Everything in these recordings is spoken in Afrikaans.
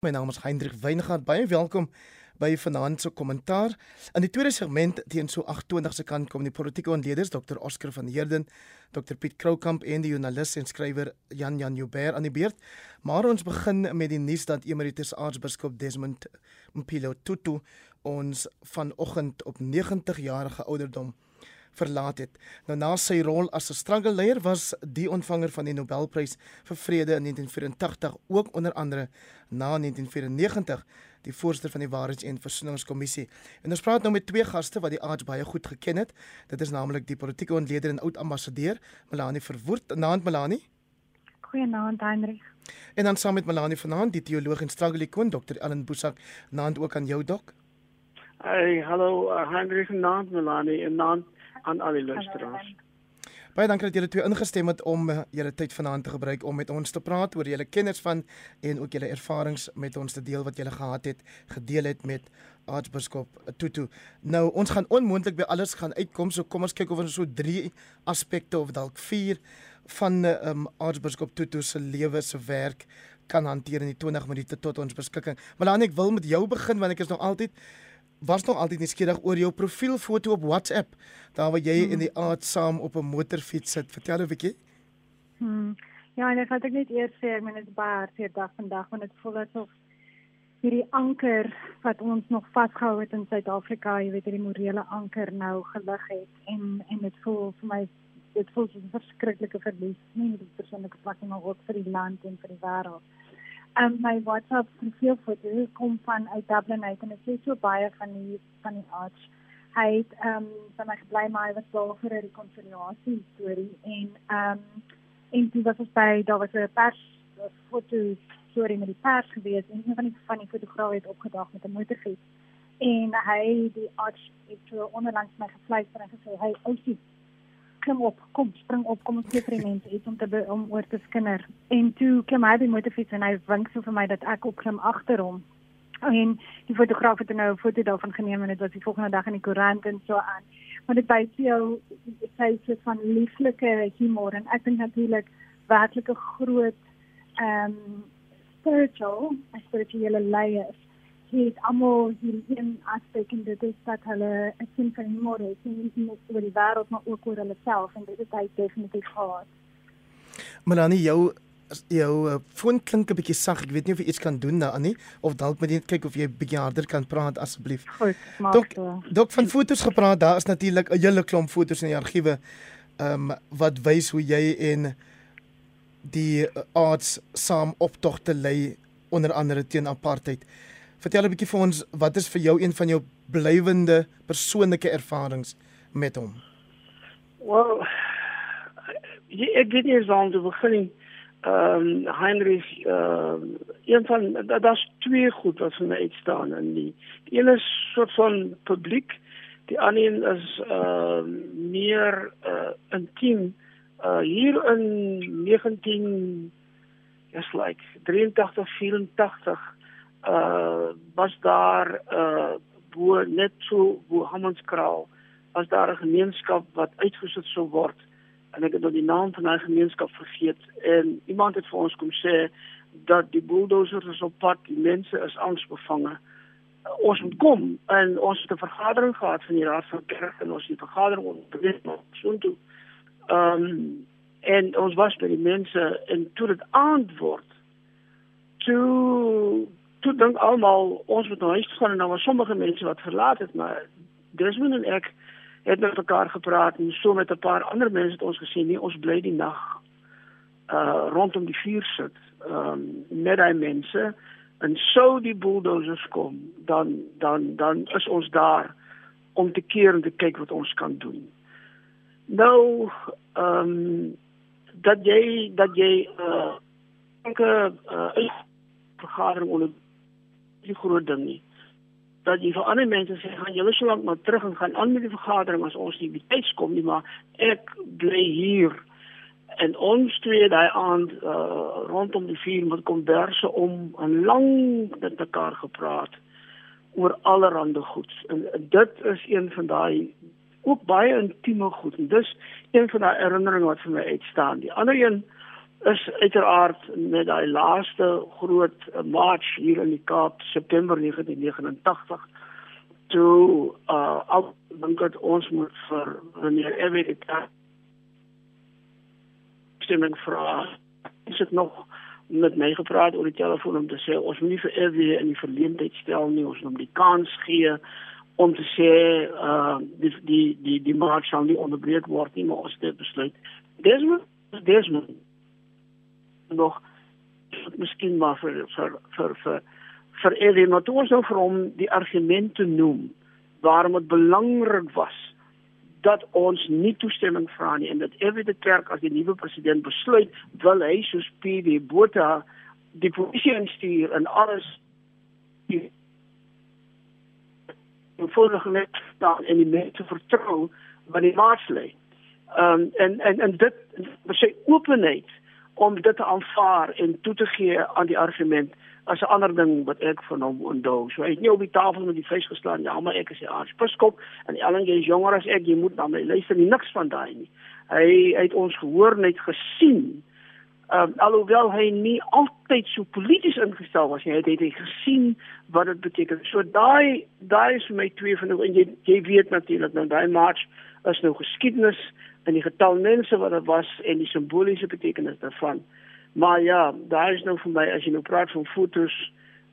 My naam is Hendrik Weingart. Baie welkom by Vanaand se kommentaar. In die tweede segment teen so 8:20 se kant kom die politieke ontleeders Dr. Oscar van Heerden, Dr. Piet Kroukamp en die joernalis en skrywer Jan Jan Joubert aan die beurt. Maar ons begin met die nuus dat Emeritus Aartsbiskop Desmond Mpilo Tutu ons vanoggend op 90 jarige ouderdom verlaat het. Nou na sy rol as 'n struggle leier was die ontvanger van die Nobelprys vir vrede in 1984 ook onder andere na 1994 die voorsitter van die Waarheids- en Versoeningskommissie. En ons praat nou met twee gaste wat die aards baie goed geken het. Dit is naamlik die politieke ontleder en oud ambassadeur Melanie Verwoerd. Naand Melanie. Goeienaand Heinrich. En dan saam met Melanie vanaand die teoloog en struggle ikon Dr. Ellen Boesak. Naand ook aan jou dok. Hey, hallo uh, Heinrich naand Melanie en naand aan al die luisteraars. Baie dankie dat julle twee ingestem het om uh, julle tyd vanaand te gebruik om met ons te praat oor julle kennis van en ook julle ervarings met ons te deel wat julle gehad het, gedeel het met Aartsbiskop Tutu. Nou ons gaan onmoontlik by alles gaan uitkom, so kom ons kyk of ons so drie aspekte of dalk vier van um, Aartsbiskop Tutu se lewe se werk kan hanteer in die 20 minute tot ons beskikking. Maar dan ek wil met jou begin want ek is nog altyd was nog altyd nuuskierig oor jou profielfoto op WhatsApp. Daar waar jy hmm. in die aard saam op 'n motorfiets sit. Vertel 'n bietjie. Hmm. Ja, en ek het net eers sê, ek meen dit is baie hartseer dag vandag want dit voel asof hierdie anker wat ons nog vasgehou het in Suid-Afrika, jy weet hierdie morele anker nou gelig het en en dit voel vir my dit voel soos 'n verskriklike verlies, nie net persoonlike vlak nie, maar ook vir die land en vir die wêreld um, my WhatsApp profielfoto kom van uit Dublin uit en ek sê so baie van die van die arts. Hy het ehm um, van my gebly maar hy was daar vir 'n rekonsiliasie storie en ehm um, en dit was by daar was 'n pers foto storie met die pers gewees en een van die van die fotograwe het opgedag met 'n motorfiets en hy die arts het so onderlangs my gefluister en gesê hy ousie klim op, kom spring op, kom ons gee vir die mense iets om te be, om oor te skinder. En toe klim hy by die motorfiets en hy wink so vir my dat ek opklim agter hom. En die fotograaf het nou 'n foto daarvan geneem en dit was die volgende dag in die koerant en so aan. Maar dit wys jou sy sê van lieflike humor en ek dink natuurlik werklike groot ehm um, spiritual, spirituele leiers het almal hierin aspek en dit is dat hulle 'n sin van humor het nie net oor die wêreld maar ook oor hulle self en dit is hy definitief gehad. Melanie jou jou uh, foon klink 'n bietjie sag. Ek weet nie of jy iets kan doen daaraan nie of dalk moet jy net kyk of jy bietjie harder kan praat asseblief. Goed, maak dok, dok van fotos gepraat. Daar is natuurlik 'n hele klomp fotos in die argiewe ehm um, wat wys hoe jy en die uh, arts saam optogte lei onder andere teen apartheid. Vertel 'n bietjie vir ons wat is vir jou een van jou blywende persoonlike ervarings met hom? Wel, ek weet nie hoe om te begin. Ehm um, Heinrich ehm um, een van daar's twee goed wat vir my uitstaan in die, die een is soort van publiek, die ander een is ehm uh, meer uh, intiem. Uh hier in 19 is like 83 84 uh was daar uh bo net so bo Hammanskraal was daar 'n gemeenskap wat uitgesit sou word en ek het nou die naam van daai gemeenskap vergeet en iemand het vir ons kom sê dat die bulldozers is op pad die mense is angsbevange. Uh, ons moet kom en ons het 'n vergadering gehad van die raad van kerk en ons het die vergadering ontbreek so toe ehm um, en ons was by die mense en toe dit antwoord toe toe dink almal ons moet nou huis gaan dan was sommige mense wat verlaat het maar Desmond en ek. Het met mekaar gepraat en so met 'n paar ander mense het ons gesê nee ons bly die nag uh rondom die vuur sit um met daai mense en sou die bulldozers kom dan dan dan is ons daar om te keer en te kyk wat ons kan doen. Nou um dat jy dat jy uh uh, vergadering onder die groot ding nie. Dat jy vir ander mense sê gaan julle so lank maar terug en gaan aan met die vergadering as ons nie betyds kom nie, maar ek bly hier en ons twee daai aand uh, rondom die vuur met konverse om 'n lang met mekaar gepraat oor allerlei goed. En dit is een van daai ook baie intieme goed. En dis een van daai herinneringe wat vir my uitstaan. Die ander een is uiteraard met daai laaste groot march hier in die Kaap September 1989 toe uh al dink dat ons moet vir wanneer Evie stemming vra. Is dit nog met my gepraat oor die telefoon om te sê ons moet nie vir Evie in die verleentheid stel nie. Ons moet hom die kans gee om te sê uh die die die die march sal nie onderbreek word nie maar ons het besluit Desmond Desmond nog miskien maar vir vir vir vir vir maar toe ons nou vir hom die argumente noem waarom dit belangrik was dat ons nie toestemming vra nie en dat Evie de Klerk as die nuwe president besluit wil hy soos PB Botha die polisie instuur en alles die volgende net staan en die mense vertrou wat die maats lê. Ehm um, en en en dit sê openheid om dit te aanvaar en toe te gee aan die argument as 'n ander ding wat ek van hom onthou. So hy het nie op die tafel met die vuis geslaan ja, maar ek is die aartsbiskop en Ellen is jonger as ek, jy moet na my luister nie niks van daai nie. Hy, hy het ons gehoor net gesien. Ehm um, alhoewel hy nie altyd so polities ingestel was nie, het, hy gesien wat dit beteken. So daai daai is vir my twee van en jy jy weet natuurlik nou daai march is nou geskiedenis en die getal mense wat dit was en die simboliese betekenis daarvan. Maar ja, daar is nou vir my as jy nou praat van fotos,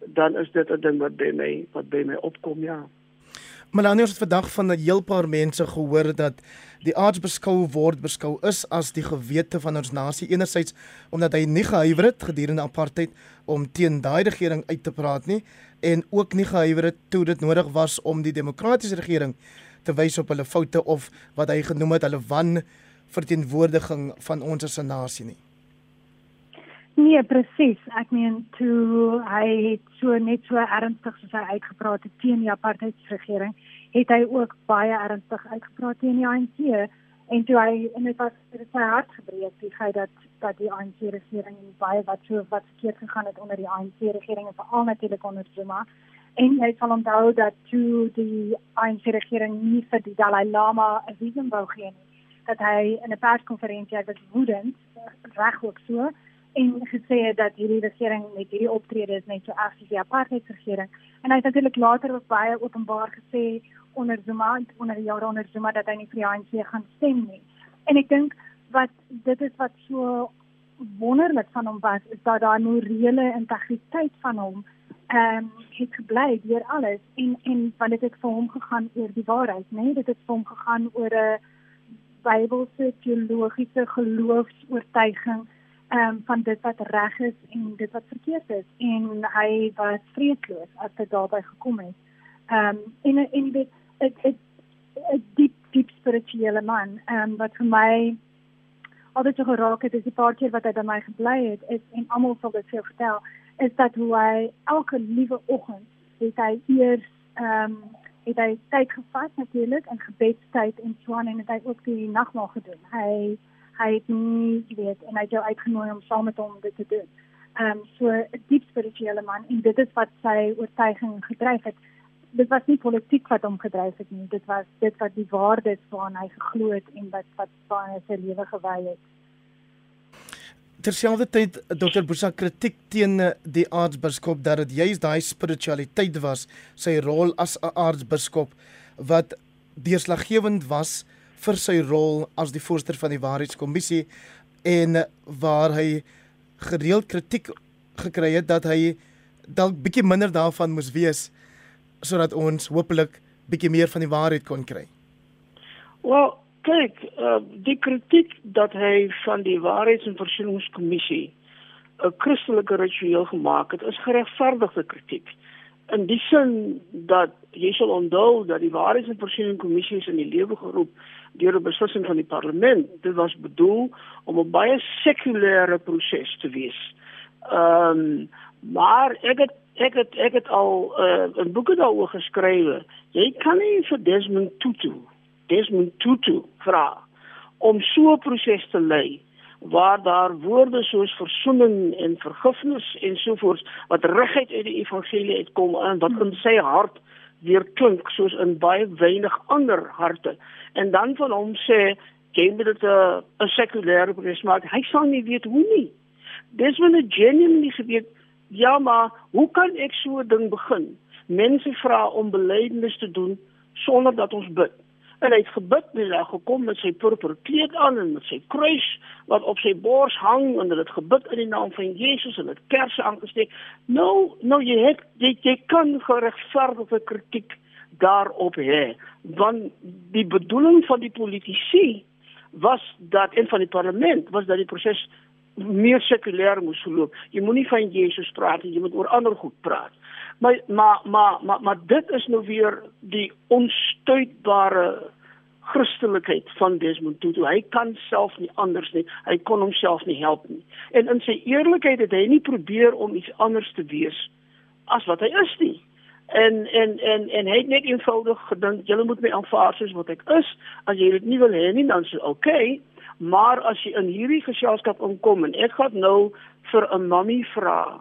dan is dit 'n ding wat by my wat by my opkom, ja. Melanie het vandag van 'n heel paar mense gehoor dat die aardsbeskou word beskou is as die gewete van ons nasie enerzijds omdat hy nie gehuiwer het gedurende apartheid om teen daai regering uit te praat nie en ook nie gehuiwer het toe dit nodig was om die demokratiese regering te wys op hulle foute of wat hy genoem het hulle wan verteenwoordiging van ons as 'n nasie nie. Nee, presies. Ek meen toe hy het so net so ernstig soos hy uitgepraat het teen die apartheidsregering, het hy ook baie ernstig uitgepraat teen die ANC en toe hy en dit was dit het sy hart gebreek die feit dat dat die ANC regering baie wat so wat verkeerd gegaan het onder die ANC regering en veral natuurlik onder Zuma en hy sal onthou dat toe die ANC regering nie vir die Dalai Lama 'n visum wou gee nie dat hy in 'n perskonferensie was woedend reg ook so en gesê het dat hierdie regering met hierdie optrede is net so erg as die apartheidsregering. En hy het natuurlik later ook baie openbaar gesê onder Zuma onder jare onder Zuma dat hy nie vir die ANC gaan stem nie. En ek dink wat dit is wat so wonderlik van hom was is dat daai morele integriteit van hom ehm um, het gebly deur alles en en want dit het vir hom gegaan oor die waarheid, né? Nee? Dit het vir hom gegaan oor 'n Bybelse teologiese geloofs-oortuiging ehm um, van dit wat reg is en dit wat verkeerd is en hy was vreesloos as dit daarby gekom het. Ehm um, en en dit 'n diep diep spirituele man ehm um, wat vir my altyd so geraak het is die paar keer wat hy by my gebly het is en almal sal dit vir vertel is dat hoe hy elke liewe oggend het hy eers ehm um, het hy tyd gevat natuurlik in gebedstyd en so aan en het hy ook die nagmaal gedoen. Hy hy het nie weet en hy het jou uitgenooi om saam met hom dit te doen. Ehm um, so 'n diep spirituele man en dit is wat sy oortuiging gedryf het. Dit was nie politiek wat hom gedryf het nie. Dit was dit wat die waardes waaraan hy geglo het en wat wat sy sy lewe gewy het. Terselfdertyd Dr. Bosa kritiek teen die aartsbiskop dat dit juist daai spiritualiteit was, sy rol as 'n aartsbiskop wat deurslaggewend was vir sy rol as die voorsteur van die waarheidskommissie en waar hy gereeld kritiek gekry het dat hy dalk bietjie minder daarvan moes wees sodat ons hopelik bietjie meer van die waarheid kon kry. Wel, kyk, uh, die kritiek dat hy van die waarheids- en versoeningskommissie 'n Christelike ritueel gemaak het, is geregverdigde kritiek. In die sin dat jy sal onthou dat die waarheids- en versoeningskommissie in die lewe geroep deur 'n beslissing van die parlement. Dit was bedoel om 'n baie sekulêre proses te wees. Ehm um, maar ek het ek het ek het al uh, 'n boek daaroor geskrywe. Jy kan nie vir Desmond Tutu, Desmond Tutu vra om so 'n proses te lei waar daar woorde soos verzoening en vergifnis en sovoorts wat reguit uit die evangelie uitkom en wat in sy hart weer klink soos in baie weinig ander harte en dan van hom sê moet dit 'n 'n sekulêre proses maak hy sal nie weet hoe nie Desmond het genuinely geweet, ja, maar hoe kan ek so 'n ding begin? Mense vra om belydenis te doen sonder dat ons bid. En hy het gebid en hy het gekom met sy purper kleed aan en met sy kruis wat op sy bors hang en dit gebid in die naam van Jesus en dit kersse aangesteek. Nou, nou jy het jy, jy kan geregverdige kritiek daarop hê. Want die bedoeling van die politici was dat in van die parlement was dat die proses meer sekulêr moes verloop. Jy moenie van Jesus praat nie, jy moet oor ander goed praat. Maar maar maar maar, maar dit is nou weer die onstuitbare Christelikheid van Desmond Tutu. Hy kan self nie anders nie. Hy kon homself nie help nie. En in sy eerlikheid het hy nie probeer om iets anders te wees as wat hy is nie. En en en en hy het net eenvoudig gedink, julle moet my aanvaar soos wat ek is. As jy dit nie wil hê nie, dan is dit oukei. Okay. Maar as jy in hierdie geselskap inkom en ek gaan nou vir 'n mammie vra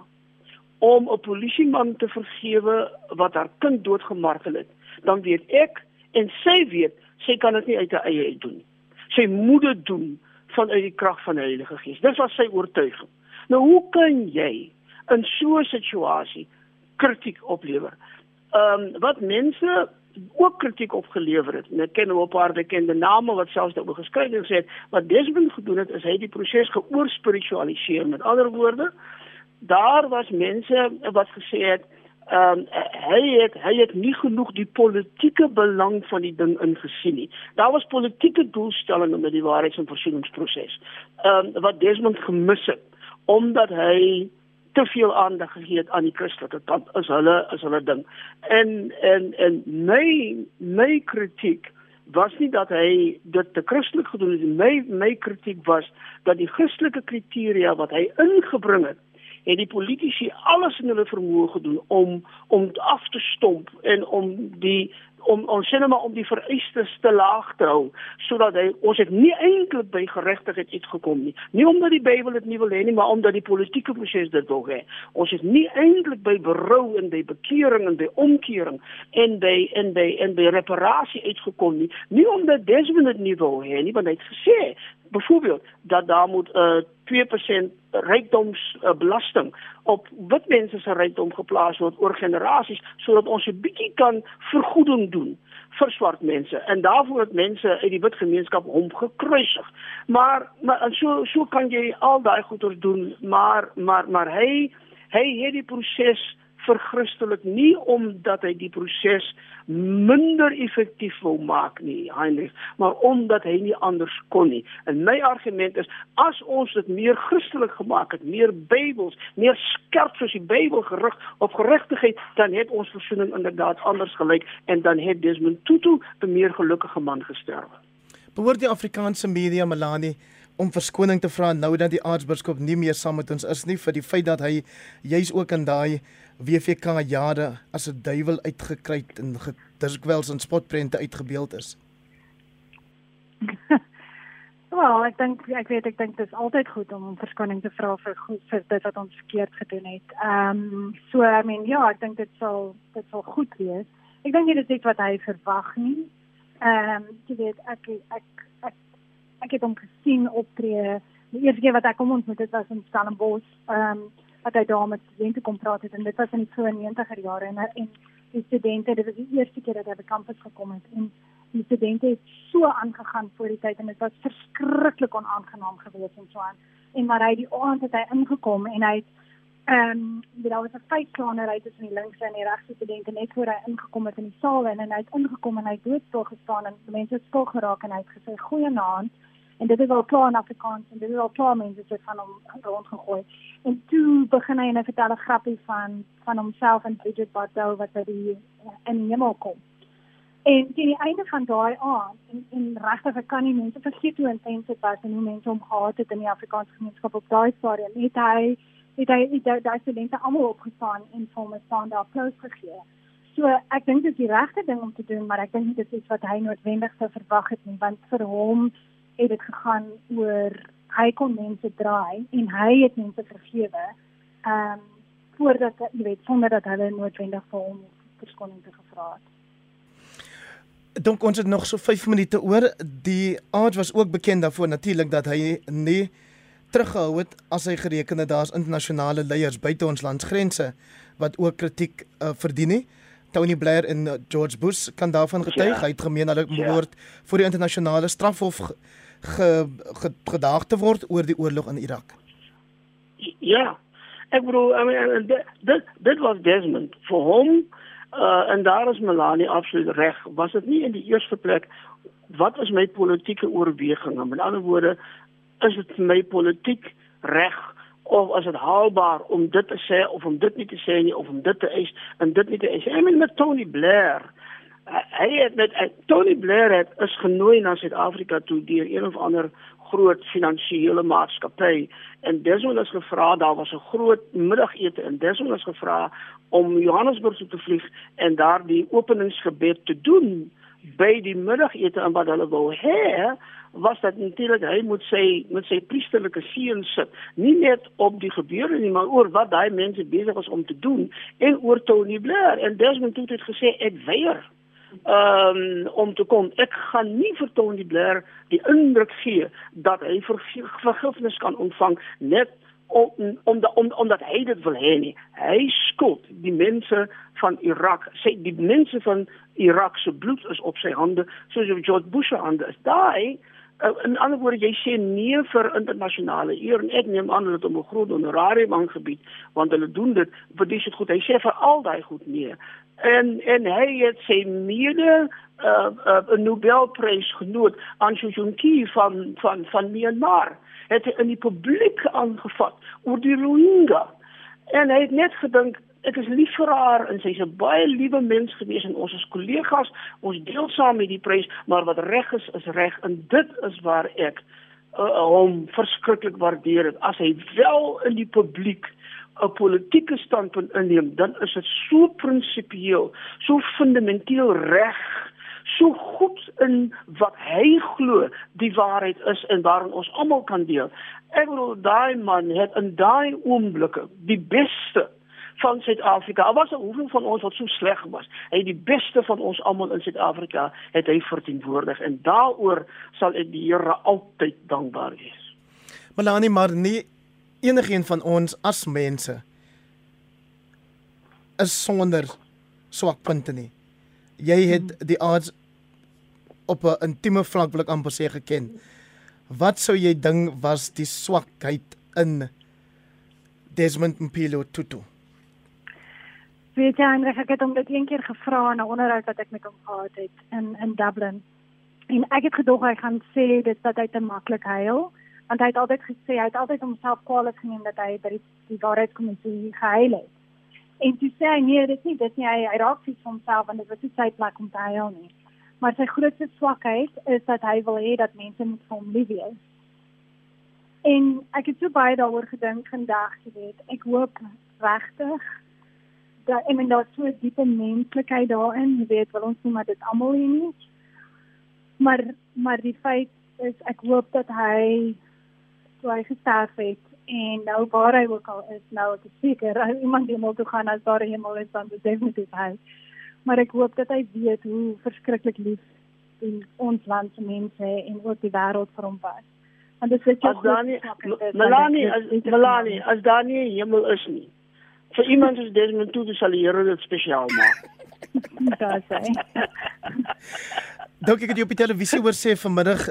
om 'n polisieman te vergewe wat haar kind doodgemartel het, dan weet ek en sy weet sy kan dit nie uit haar eie uit doen. Sy moet dit doen vanuit die krag van die Heilige Gees. Dis wat sy oortuiging. Nou hoe kan jy in so 'n situasie kritiek oplewer? Ehm um, wat mense ook kritiek opgelewer het. En ek ken nou 'n paar bekende name wat selfs daaroor geskryf het en gesê wat Desmond gedoen het is hy die proses geoorspiritualiseer. Met ander woorde, daar was mense wat gesê het ehm um, hy het hy het nie genoeg die politieke belang van die ding ingesien nie. Daar was politieke doelstellings met die waarheids- en versoeningsproses. Ehm um, wat Desmond gemis het omdat hy te veel aandag gegee het aan die Christelike kant is hulle is hulle ding. En en en my my kritiek was nie dat hy dit te Christelik gedoen het. My my kritiek was dat die Christelike kriteria wat hy ingebring het het die politici alles in hulle vermoë gedoen om om af te stomp en om die om ons maar om die vereistes te laag te hou sodat hy ons het nie eintlik by geregtigheid iets gekom nie. Nie omdat die Bybel dit nie wil hê nie maar omdat die politieke proses dit wil hê. Ons het nie eintlik by berou en by bekering en by omkering en by en by en by reparasie uitgekom nie. Nie omdat Desmond dit nie wil hê nie want hy het gesê byvoorbeeld dat daar moet uh, 2% rykdomsbelasting uh, op wit mense se rykdom geplaas word oor generasies sodat ons 'n bietjie kan vergoeding doen vir swart mense en daarvoor het mense uit die wit gemeenskap hom gekruisig. Maar maar so so kan jy al daai goeders doen, maar maar maar hy hy het die proses verchristelik nie omdat hy die proses minder effektief wil maak nie, Heinrich, maar omdat hy nie anders kon nie. En my argument is as ons dit meer Christelik gemaak het, meer Bybels, meer skerp soos die Bybel gerig op geregtigheid, dan het ons versoening inderdaad anders gelyk en dan het Desmond Tutu 'n meer gelukkige man gesterwe. Behoort die Afrikaanse media Melanie om verskoning te vra nou dat die aartsbiskop nie meer saam met ons is nie vir die feit dat hy juis ook in daai WVK jare as 'n duiwel uitgekry en dikwels in spotprente uitgebeeld is. Wel, ek dink ek weet ek dink dit is altyd goed om om verskoning te vra vir goed vir dit wat ons verkeerd gedoen het. Ehm um, so I mean ja, ek dink dit sal dit sal goed wees. Ek dink dit is iets wat hy verwag nie. Ehm um, jy weet ek ek ek ek het hom gesien optree. Die eerste keer wat ek hom ontmoet het was in Stellenbosch. Ehm um, wat hy daar met studente kom praat het en dit was in die vroeë 90er jare en en die studente dit was die eerste keer dat hy by kampus gekom het en die studente het so aangegaan voor die tyd en dit was verskriklik onaangenaam geweest en so aan. En maar hy die aand het hy ingekom en hy het ehm um, daar was 'n feitklaner tussen die linkse en die regse studente net voor hy ingekom het in die saal en, hy het ingekom en hy het doodstil gestaan en mense het stil geraak en hy het gesê goeienaand en dit is al klaar in Afrikaans en dit is al klaar mense het van hom rondgegooi. En toe begin hy en hy vertel 'n grappie van van homself en Bridget Bardot wat by die in die hemel kom. En teen die einde van daai aand en, en regtig ek kan nie mense vergeet hoe intens dit was en hoe mense hom gehaat het in die Afrikaanse gemeenskap op daai stadium. Het hy het hy het daai studente almal opgestaan en vir hom 'n staande applous gegee. So ek dink dit is die regte ding om te doen, maar ek dink dit is iets wat hy noodwendig sou verwag het nie, want vir hom het dit gegaan oor hy kon mense draai en hy het mense vergewe. Ehm um, voordat jy weet sonder dat hulle noodwendig vir hom verskoning te gevra het. Dink ons het nog so 5 minute oor. Die aard was ook bekend daarvoor natuurlik dat hy nie teruggehou het as hy gereken het daar's internasionale leiers buite ons landsgrense wat ook kritiek uh, verdien nie. Tony Blair en uh, George Bush kan daarvan getuig. Ja. Hy het gemeen hulle behoort ja. voor die internasionale strafhof ge, ge, ge, gedaag te word oor die oorlog in Irak. Ja. Ek bedoel, I mean dit dit was Desmond vir hom uh, en daar is Melanie absoluut reg. Was dit nie in die eerste plek wat is my politieke oorweging? Met ander woorde, is dit vir my politiek reg of as dit haalbaar om dit te sê of om dit nie te sê nie of om dit te eis en dit nie te eis. I mean met Tony Blair. Hy het met Tony Blair het is genooi na Suid-Afrika toe deur een of ander groot finansiële maatskappy. En Desmond is gevra daar was 'n groot middagete en Desmond is gevra om Johannesburg toe te vlieg en daar die openingsgebed te doen by die middagete. En wat hulle wou hê was dat natuurlik hy moet sê met sy priesterlike seën sit. Nie net op die gebeure nie maar oor wat daai mense besig was om te doen en oor Tony Blair. En Desmond het gesê ek weier um, om te kom ek gaan nie vir Tony Blair die indruk gee dat hy vir vergifnis kan ontvang net om om om omdat hy dit wil hê nie. Hy skuld die mense van Irak. Sê die mense van Irak se bloed is op sy hande soos George Bush se hande is. Daai Uh, in ander woorde jy sê nee vir internasionale eer en ek neem aan dat om 'n groot honorarium aangebied want hulle doen dit vir dis goed. Hy sê vir al daai goed nee en en hy het sy mede 'n uh, uh, Nobelprys genoot aan Xi Jinping van van van Myanmar. Het hy in die publiek aangevat oor die Rohingya. En hy het net gedink ek is lief vir haar en sy's 'n baie liewe mens gewees en ons is kollegas, ons deel saam met die prys, maar wat reg is is reg en dit is waar ek uh, hom verskriklik waardeer het. As hy wel in die publiek 'n politieke standpunt inneem, dan is dit so prinsipieel, so fundamenteel reg so goed in wat hy glo die waarheid is en waarin ons almal kan deel. Ek bedoel daai man het in daai oomblikke die beste van Suid-Afrika. Al was er hoeveel van ons wat so sleg was. Hy die beste van ons almal in Suid-Afrika het hy verteenwoordig en daaroor sal ek die Here altyd dankbaar wees. Melanie maar nie enigiemand van ons as mense is sonder swakpunte nie. Jy het hmm. die aards op 'n intieme vlak wil ek amper sê geken. Wat sou jy dink was die swakheid in Desmond Mpilo Tutu? Weet jy, Heinrich, ek het hom dit een keer gevra in 'n onderhoud wat ek met hom gehad het in in Dublin. En ek het gedog hy gaan sê dit dat hy te maklik huil, want hy het altyd gesê hy het altyd homself kwaadlik geneem dat hy by die, die waarheidskommissie gehuil het. En toe sê hy nee, dit is nie dit nie, hy, hy raak vir homself en dit was nie sy plek om te huil nie. Maar sy grootste swakheid is dat hy wil hê dat mense moet vir hom lief wees. En ek het so baie daaroor gedink vandag, jy weet. Ek hoop regtig daar ek meen daar's so 'n diepe menslikheid daarin, jy weet, wil ons nie maar dit almal hê nie. Maar maar die feit is ek hoop dat hy so hy gesterf het en nou waar hy ook al is, nou ek is seker as iemand hom toe gaan as daar hemel is dan definitief hy. Maar ek hoop dat hy weet hoe verskriklik lief in ons land se mense en ook die wêreld vir hom was. En dit is as Dani Melanie as Melanie as Dani hemel is nie vir iemand soos Desmond Tutu sal die Here dit spesiaal maak. Daar sê. Ek het jy op die televisie hoor sê vanmiddag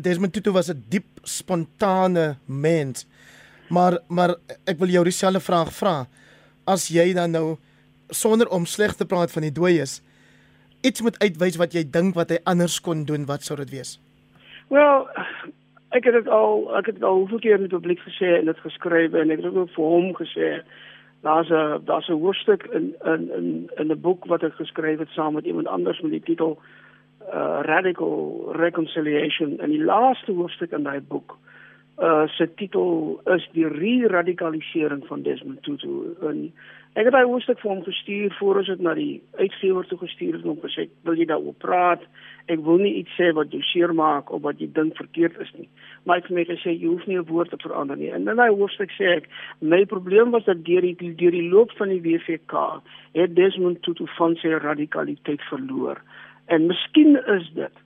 Desmond Tutu was 'n diep spontane mens. Maar maar ek wil jou dieselfde vraag vra. As jy dan nou sonder om sleg te praat van die dooies iets moet uitwys wat jy dink wat hy anders kon doen, wat sou dit wees? Well, ek het dit al ek het dit al hoeveel keer in die publiek gesê en dit geskryf en ek het ook vir hom gesê daar's 'n daar's 'n hoofstuk in in in in 'n boek wat ek geskryf het saam met iemand anders met die titel uh Radical Reconciliation en die laaste hoofstuk in daai boek uh se titel is die re-radikalisering van Desmond Tutu en Ek het daai hoofstuk vir hom gestuur voor ons dit na die uitgewer toe gestuur het om gesê, "Wil jy daaroor praat? Ek wil nie iets sê wat jou seermaak of wat jy dink verkeerd is nie." Maar ek het my gesê, "Jy hoef nie 'n woord te verander nie." En in daai hoofstuk sê ek, "My probleem was dat deur die deur die loop van die WVK het Desmond Tutu van sy radikaliteit verloor. En miskien is dit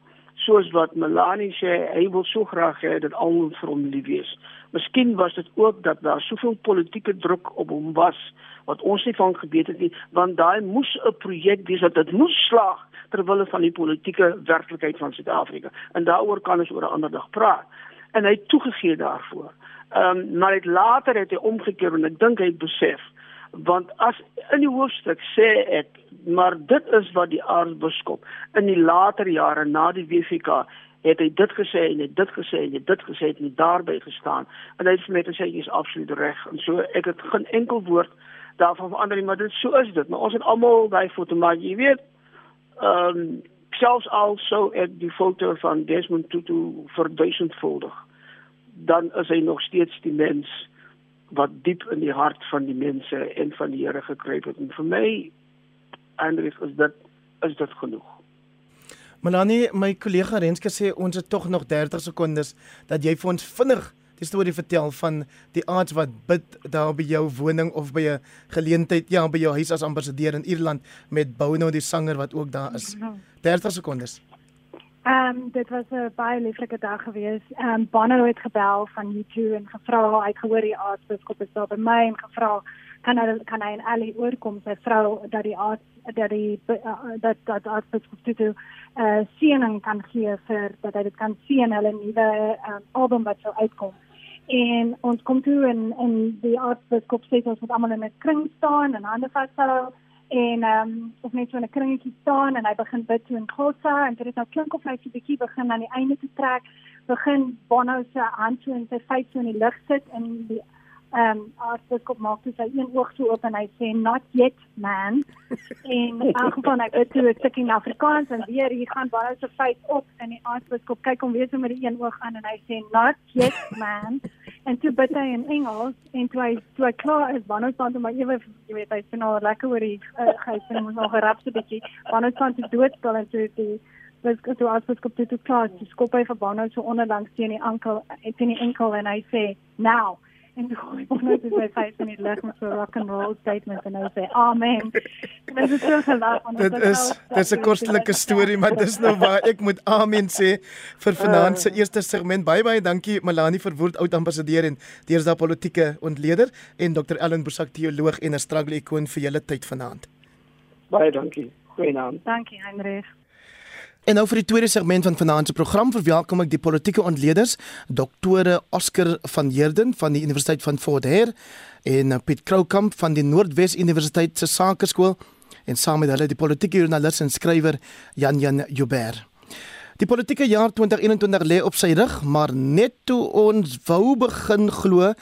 soos wat Melanie sê, hy wil so graag hê dat almal vir hom lief is. Miskien was dit ook dat daar soveel politieke druk op hom was wat ons nie van geweet het nie, want daai moes 'n projek wees wat dit moes slaag ter wille van die politieke werklikheid van Suid-Afrika. En daaroor kan ons oor 'n ander dag praat. En hy toegegee daarvoor. Ehm um, maar het later het hy omgekeer en ek dink hy besef want as in die hoofstuk sê ek maar dit is wat die aartsbiskop in die later jare na die WVK het hy dit gesê en hy dit gesê en hy dit gesê en daarby gestaan. En hy het my gesê jy is absoluut reg. En so ek het geen enkel woord daarvan verander nie maar dit so is dit. Maar ons het almal daai foto maar jy weet ehm um, selfs al sou ek die foto van Desmond Tutu verduisendvoudig dan is hy nog steeds die mens wat diep in die hart van die mense en van die Here gekruip het. En vir my Andries is dit is dit genoeg. Melanie, my kollega Renske sê ons het tog nog 30 sekondes dat jy vir ons vinnig die storie vertel van die arts wat bid daar by jou woning of by 'n geleentheid, ja, by jou huis as ambassadeur in Ierland met Bono die sanger wat ook daar is. 30 sekondes. Ehm um, dit was 'n baie lieflike dag geweest. Ehm um, Bono het gebel van U2 en gevra, hy het gehoor die aartsbiskop is daar by my en gevra kan hy kan hy in Ali oorkom sy vrou dat die arts dat die uh, dat dat aartsbiskop toe toe uh, siening kan gee vir dat hy dit kan sien hulle nuwe um, album wat sou uitkom. En ons kom toe en en die aartsbiskop sê ons moet almal in 'n kring staan en hande vashou en ehm um, of net so 'n kringetjie staan en hy begin bid toe in Khosa en dit is nou klink of hy so 'n bietjie begin aan die einde te trek begin Bono se hand so in sy face so in die lug sit en die ehm um, aartsbiskop maak toe sy een oog so oop en hy sê not yet man. En in geval hy bid toe 'n stukkie Afrikaans en weer hier gaan Bono se face op en die aartsbiskop kyk hom weer so met die een oog aan. En hy sê not yet man. En toe bid hy in Engels en toe hy toe hy klaar is wanneer staan toe maar ewe jy weet hy sê nou lekker oor die uh, hy sê ons nog gerap so bietjie. Wanneer staan toe doodspel en toe die was toe as wat skop toe klaar skop hy vir Bono so onderlangs teen die ankel teen die enkel en hy sê now en die goeie bonus is hy vyf in die lig met so rock and roll statement en hy sê amen. En dit is so gelag want dit is dit is 'n kostelike storie maar dis nou waar ek moet amen sê vir vanaand se eerste segment. Baie baie dankie Melanie Verwoerd oud ambassadeur en deursa politieke ontleder en Dr Ellen Bosak teoloog en 'n struggle ikoon vir julle tyd vanaand. Baie dankie. Goeienaand. Dankie Heinrich. En nou vir die tweede segment van vanaand se program verwelkom ek die politieke ontleeders, doktore Oscar van Heerden van die Universiteit van Fort Hare en Piet Kroukamp van die Noordwes Universiteit se Sakeskool en saam met hulle die politieke joernalis en skrywer Jan Jan Joubert. Die politieke jaar 2021 lê op sy rug, maar net toe ons wou begin glo,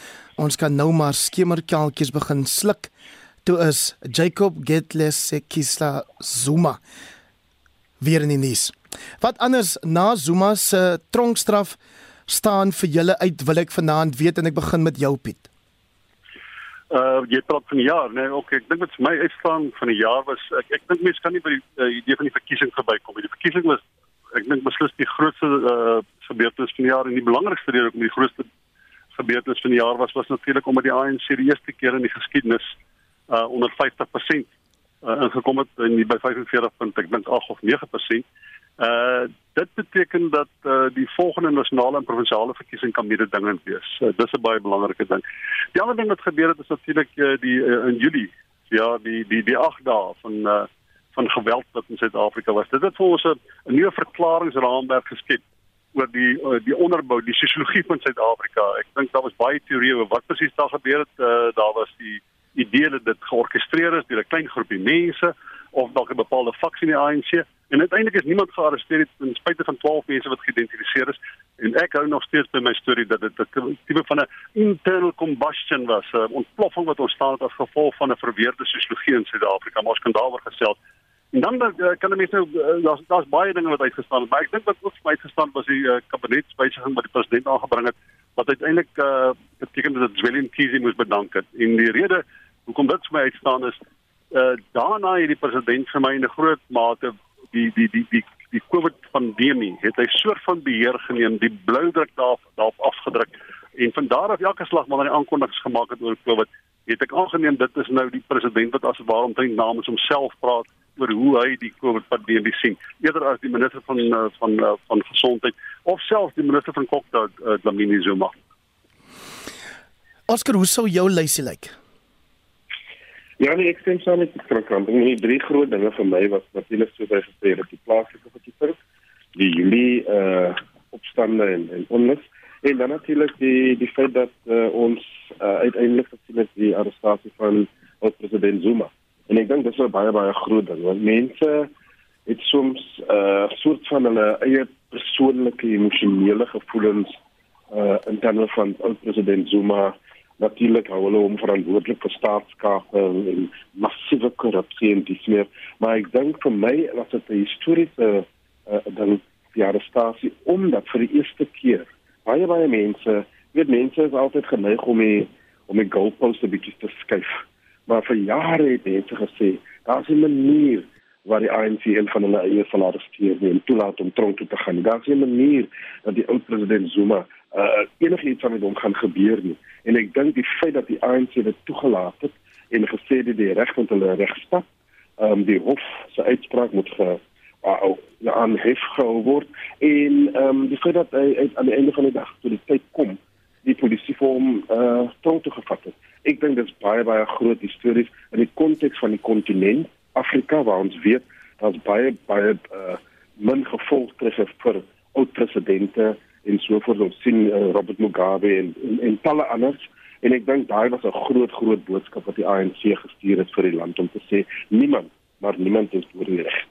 ons kan nou maar skemerkelkies begin sluk, toe is Jacob Getles Sekisla Zuma weer in die nuus. Wat anders na Zuma se tronkstraf staan vir julle uit wil ek vanaand weet en ek begin met jou Piet. Uh jy praat van die jaar, nee, okay, ek dink dit vir my uitstaan van die jaar was ek ek dink mense kan nie by die uh, idee van die verkiesing verbykom. Die verkiesing was ek dink beslis die grootste uh gebeurtenis van die jaar en die belangrikste rede om die grootste gebeurtenis van die jaar was was natuurlik omdat die ANC die eerste keer in die geskiedenis uh onder 50% uh, ingekom het en by 45 punt ek dink 8 of 9%. Uh dit beteken dat uh, die volgende nasionale en provinsiale verkiesing kan meer dingend wees. Uh, dis 'n baie belangrike ding. Die ander ding wat gebeur het is natuurlik uh, die uh, in Julie ja die die die 8 dae van uh, van geweld wat in Suid-Afrika was. Dit het vir ons 'n nuwe verklaringsraamwerk geskep oor die uh, die onderbou, die sosiologie van Suid-Afrika. Ek dink daar was baie teorieë oor wat presies daar gebeur het. Uh, daar was die idee dat dit georkestreer is deur 'n klein groepie mense of dalk 'n bepaalde faksie in die ANC en uiteindelik is niemand gearresteer ten spyte van 12 mense wat geïdentifiseer is. En ek hou nog steeds by my storie dat dit 'n tipe van 'n internal combustion was 'n ontploffing wat ontstaan het as gevolg van 'n verweerde sosiologie in Suid-Afrika. Maar ons kan daaroor gesels. En dan uh, kan mense nou uh, daar's daar's baie dinge wat uitgestaan het maar ek dink wat ook vir my uitgestaan was die uh, kabinetswysiging wat die president aangebring het wat uiteindelik uh, beteken dat Zwelin Kiesi moes bedank het. En die rede hoekom dit vir my uitstaan is uh daarna het die president vir my in 'n groot mate die die die die die COVID pandemie het hy soort van beheer geneem die blou druk daar daarop afgedruk en van daar af elke slag maar hy aankondigings gemaak het oor COVID het ek aangeneem dit is nou die president wat as ware omtrent namens homself praat oor hoe hy die COVID pandemie sien, eerder as die minister van uh, van uh, van gesondheid of selfs die minister van Kokta uh, Dlamini Zuma. Oscar, hoe sou jou lysie lyk? Ja, nee, ek stem saam met die krokant. En die drie groot dinge vir my was natuurlik soos hy gesê het, die plaaslike verkiesing, die Julie uh opstande en en onlus en dan natuurlik die die feit dat uh, ons uh, uiteindelik gesien het die arrestasie van oud president Zuma. En ek dink dit is 'n baie baie groot ding want mense het soms 'n uh, soort van hulle eie persoonlike emosionele gevoelens uh in terme van oud president Zuma natuurlik hou hulle hom verantwoordelik vir staatskaping en massiewe korrupsie en dis meer maar ek dink vir my was dit 'n historiese uh, dan die arrestasie omdat vir die eerste keer baie baie mense weet mense is altyd geneig om die om die goalposts 'n bietjie te skuif maar vir jare het mense gesê daar's 'n manier waar die ANC een van hulle eie sal arresteer en toelaat om tronk toe te gaan. Daar's 'n manier dat die oud president Zuma uh, enigiets aan met hom gaan gebeur nie. En ek dink die feit dat die ANC dit toegelaat het en gesê dit die reg van hulle regstap, ehm um, die hof se uitspraak moet ge uh, ja aan hef gehou word en ehm um, die feit dat hy uit aan die einde van die dag toe die tyd kom die polisie vir hom uh, tronk toe gevat het. Ek dink dit is baie baie groot histories in die konteks van die kontinent Afrika waar ons weet daar's baie baie uh, min gevolgtrekke vir oud presidente en so voort ons sien uh, Robert Mugabe en en, en talle anders en ek dink daai was 'n groot groot boodskap wat die ANC gestuur het vir die land om te sê niemand maar niemand is oor die reg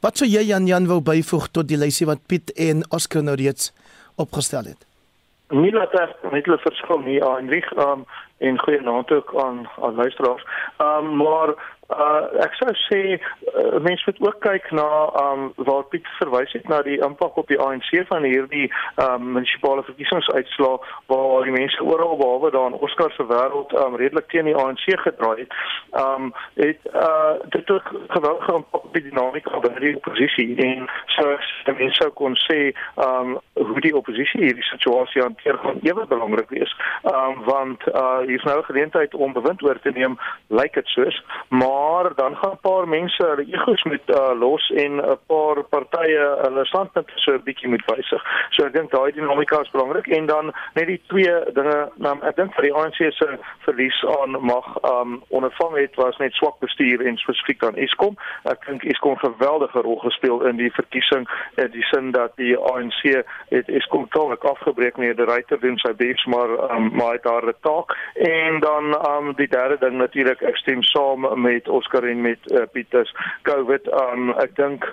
Wat sou jy Jan Jan wou byvoeg tot die lysie wat Piet en Oscar nou reeds opgestel het? Nie laat ek net hulle verskil nie aan Heinrich um, en goeie naam ook aan aan luisteraars. Ehm um, maar Uh ek sou sê uh, mense moet ook kyk na um waar Piet verwys het na die impak op die ANC van hierdie um munisipale verkiesingsuitslae waar die mense oral behalwe daar in Oscar se wêreld um redelik teen die ANC gedraai het. Um het uh dit ook geweldige impak op die dinamika binne die oppositie en so die mense sou kon sê um hoe die oppositie hierdie situasie hanteer gaan ewe belangrik wees. Um want uh hier's nou 'n geleentheid om bewind oor te neem, lyk dit soos, maar maar dan gaan 'n paar mense hulle egos met uh, los en 'n paar partye hulle standpunte so 'n bietjie moet wysig. So ek dink daai dinamika is belangrik en dan net die twee dinge nou ek dink vir die ANC se verlies aan mag um ondervang het was net swak bestuur en spesifiek aan Eskom. Ek dink Eskom geweldige rol gespeel in die verkiesing in die sin dat die ANC het Eskom totalik afgebreek met die ryter doen sy bes maar um, maar het daar 'n taak en dan um die derde ding natuurlik ek stem saam met Oscar en met uh, Pieters COVID um ek dink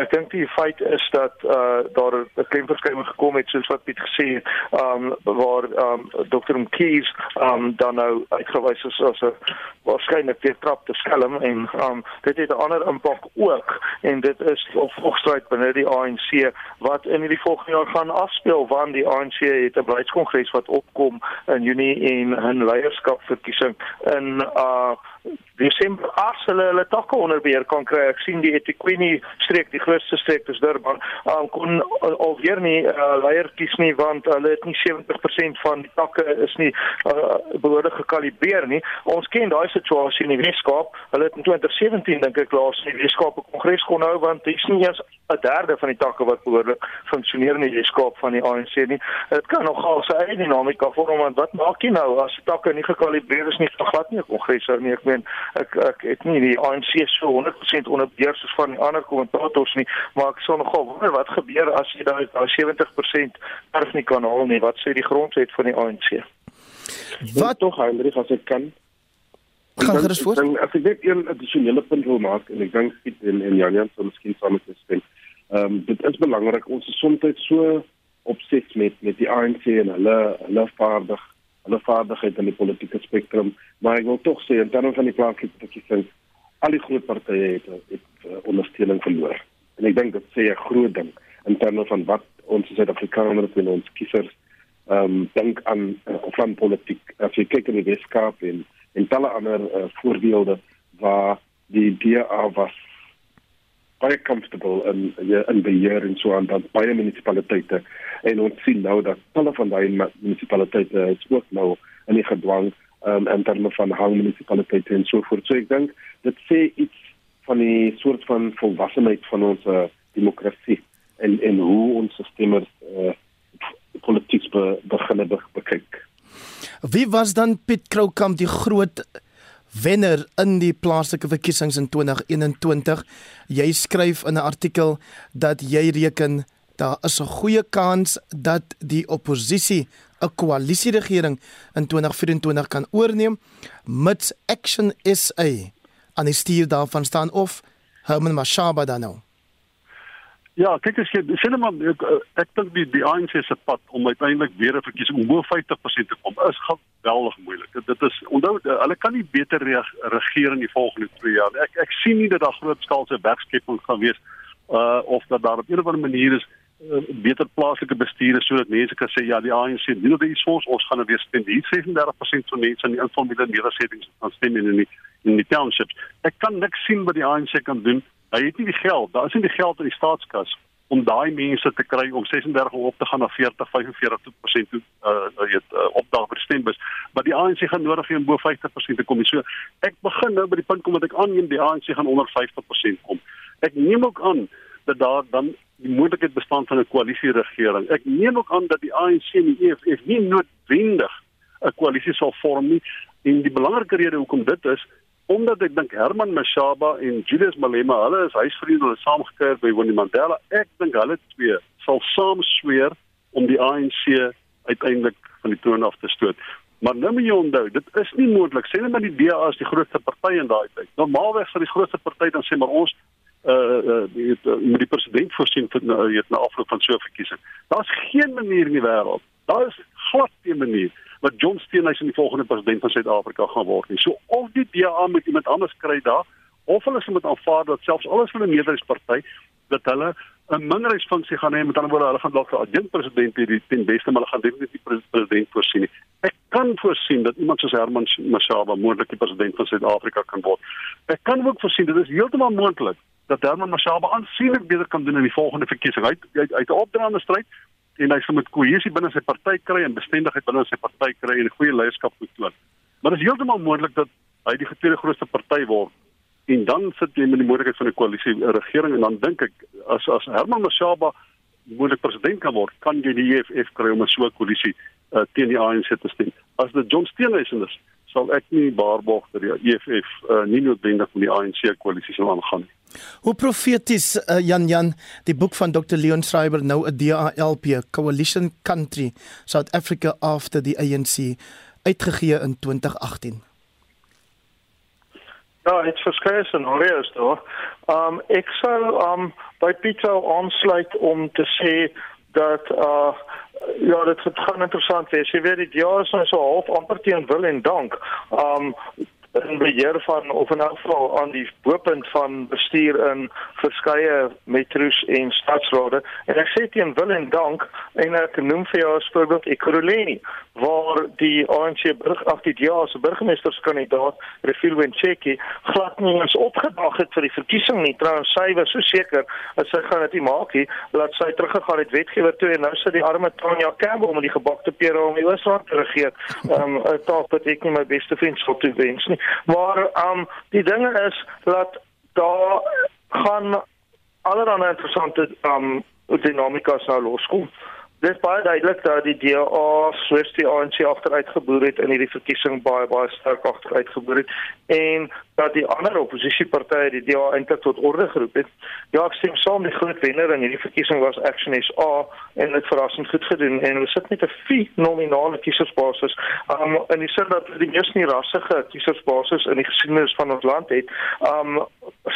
ek dink die feit is dat uh daar 'n klemverskuiving gekom het soos wat Piet gesê het um waar um Dr. Mkees um dan nou uitgewys is as 'n waarskynlik weer trap te skelm en um dit het 'n ander impak ook en dit is op volksstryd binne die ANC wat in hierdie volgende jaar gaan afspeel want die ANC het 'n beleidskongres wat opkom in Junie en 'n leierskapverkiesing in uh Desember as hulle hulle takke onder beheer kan kry. Ek sien die eThekwini streek, die grootste streek is Durban, um, kon alweer nie uh, leier kies nie want hulle het nie 70% van die takke is nie uh, behoorlik gekalibreer nie. Ons ken daai situasie in die Weskaap. Hulle het in 2017 dink ek laas in die Weskaap 'n kongres kon hou want dit is nie eens 'n derde van die takke wat behoorlik funksioneer in die Weskaap van die ANC nie. Dit kan nogal sy eie dinamika vorm want wat maak jy nou as die takke nie gekalibreer is nie? Glad nie 'n kongres hou nie. Ek meen ek ek het nie die ANC so 100% onder beheer soos van die ander kommentators nie, maar ek sal nogal wonder wat gebeur as jy daai daai 70% erf nie kan haal nie. Wat sê die grondwet van die ANC? Wat tog Hendrik as ek kan gaan gerus voort. Dan as ek net een addisionele punt wil maak en ek dink Piet en en Jan Jan sou miskien saam met stem. Ehm um, dit is belangrik ons is soms so opset met met die ANC en hulle hulle vaardig hulle vaardigheid in die politieke spektrum, maar ek wil tog sê in terme van die plaaslike verkiesing, al die groot partye het het uh, ondersteuning verloor. En ek dink dit sê 'n groot ding in terme van wat ons Suid-Afrikaners en ons kiesers ehm um, dink aan uh, van politiek. As jy kyk in die Weskaap en en talle ander uh, voorbeelde waar die DA was baie comfortable in in beheer en so aan dan baie munisipaliteite en ons sien nou dat talle van daai munisipaliteite is ook nou in die gedwang um, in terme van hang munisipaliteite en so voort. So ek dink dit sê iets van die soort van volwassenheid van ons uh, demokrasie en en hoe ons stemmers uh, politiek be, begin be, bekyk. Wie was dan Piet Kroukamp die groot wenner in die plaaslike verkiesings in 2021? Jy skryf in 'n artikel dat jy reken daar is 'n goeie kans dat die oppositie 'n koalisieregering in 2024 kan oorneem mits Action SA aan die stuur daarvan staan of Herman Mashaba dan nou. Ja, kyk as jy sê maar ek, ek dink die die ANC se pad om uiteindelik weer 'n verkiesing om bo 50% te kom is geweldig moeilik. Dit, dit is onthou hulle kan nie beter regeer in die volgende 2 jaar. Ek ek sien nie dat daar groot skaalse werkskepping gaan wees uh of dat daar op 'n of ander manier is uh, beter plaaslike bestuur sodat mense kan sê ja, die ANC doen dit iets ons ons gaan nou weer stem. Hier 36% van mense in die informele nedersettings gaan stem in die in die townships. Ek kan niks sien wat die ANC kan doen Hy het nie die geld, daar is nie die geld in die staatskas om daai mense te kry om 36 op te gaan na 40 45% toe uh weet uh, opdaag vir stembus. Maar die ANC gaan nodig hê om bo 50% te kom. So ek begin nou by die punt kom dat ek aanneem die ANC gaan onder 50% kom. Ek neem ook aan dat daar dan die moontlikheid bestaan van 'n koalisie regering ek neem ook aan dat die ANC en die EFF nie noodwendig 'n koalisie sal vorm nie. En die belangrike rede hoekom dit is omdat ek dink Herman Mashaba en Julius Malema, hulle is huisvriende, hulle saamgekeer by Winnie Mandela. Ek dink hulle twee sal saam sweer om die ANC uiteindelik van die troon af te stoot. Maar nou moet jy onthou, dit is nie moontlik. Sê net maar die DA is die grootste party in daai tyd. Normaalweg sal die grootste party dan sê maar ons uh uh die die president voorsien vir nou uh, na afloop van so 'n verkiesing. Daar's geen manier in die wêreld. Daar is glad nie 'n manier wat John Steenhuisen die volgende president van Suid-Afrika gaan word nie. So of die DA met iemand anders kry daar of hulle moet aanvaar dat selfs alles van 'n meerderheidsparty dat hulle 'n minderheidsfunksie gaan hê met ander woorde hulle gaan dalk 'n adjunkt president hierdie ten beste maar hulle gaan definitief die president voorsien. Ek kan voorsien dat iemand soos Herman Mashaba moontlik die president van Suid-Afrika kan word. Ek kan ook voorsien dit is heeltemal moontlik dat Herman Mashaba aansienlik beter kan doen in die volgende verkiesing. Hy uit 'n opdraande stryd en hy sal met kohesie binne sy party kry en bestendigheid binne sy party kry en goeie leierskap moet toon. Maar dit is heeltemal moontlik dat hy die tweede grootste party word en dan sit jy met die moontlikheid van 'n koalisie regering en dan dink ek as as Herman Mashaba moontlik president kan word, kan jy die EFF kry om 'n so 'n koalisie uh, teen die ANC te stem. As dit John Steenhuisen is, sal ek nie waarborg dat die EFF uh, nie noodwendig met die ANC koalisie sal aangaan nie. Hoe profeties uh, Jan Jan die boek van Dr Leon Schreiber nou 'n DALP Coalition Country South Africa after the ANC uitgegee in 2018. Ja, dit verskeie scenario's daar. Um ek sou um by Pieter aansluit om te sê dat uh ja, dit gaan interessant wees. Jy weet die jaar is nou so half amper teen wil en dank. Um in beheer van of in elk geval aan die boepunt van bestuur in verskeie metro's en stadsrade. En ek sê teen wil en dank en ek noem vir jou as voorbeeld Ekurhuleni waar die ANC burg af die jaar se burgemeesterskandidaat Refil Wencheki glad nie eens opgedag het vir die verkiesing nie. Trouens sy was so seker dat sy gaan dit maak nie laat sy teruggegaan het wetgewer toe en nou sit die arme Tanya Campbell met die gebakte pere om die Oos-Rand te regeer. Um, 'n taak wat ek nie my beste vriend sou toewens nie Maar ehm um, die dinge is dat daar gaan allerlei interessante ehm um, dinamikas nou loskom. Dit baie duidelik dat die DA swes die ANC agteruit geboer het in hierdie verkiesing baie baie sterk agteruit geboer het en dat die ander oppositiepartye die DA eintlik tot orde geroep het. Ja, ek stem saam die groot wenner in hierdie verkiesing was Action SA en dit verrassend goed gedoen en hulle sit met 'n fenominale kiesersbasis. Um in die sin dat die meeste nie rassige kiesersbasis in die geskiedenis van ons land het. Um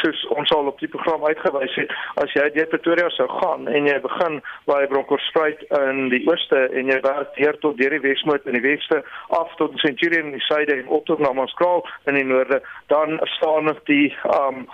soos ons al op die program uitgewys het, as jy deur Pretoria sou gaan en jy begin by Bronkhorstspruit in die ooste en jy werk deur tot deur die Wesmoed in die weste af tot Centurion in die suide en op tot Namaskral in die noorde, dan staan die um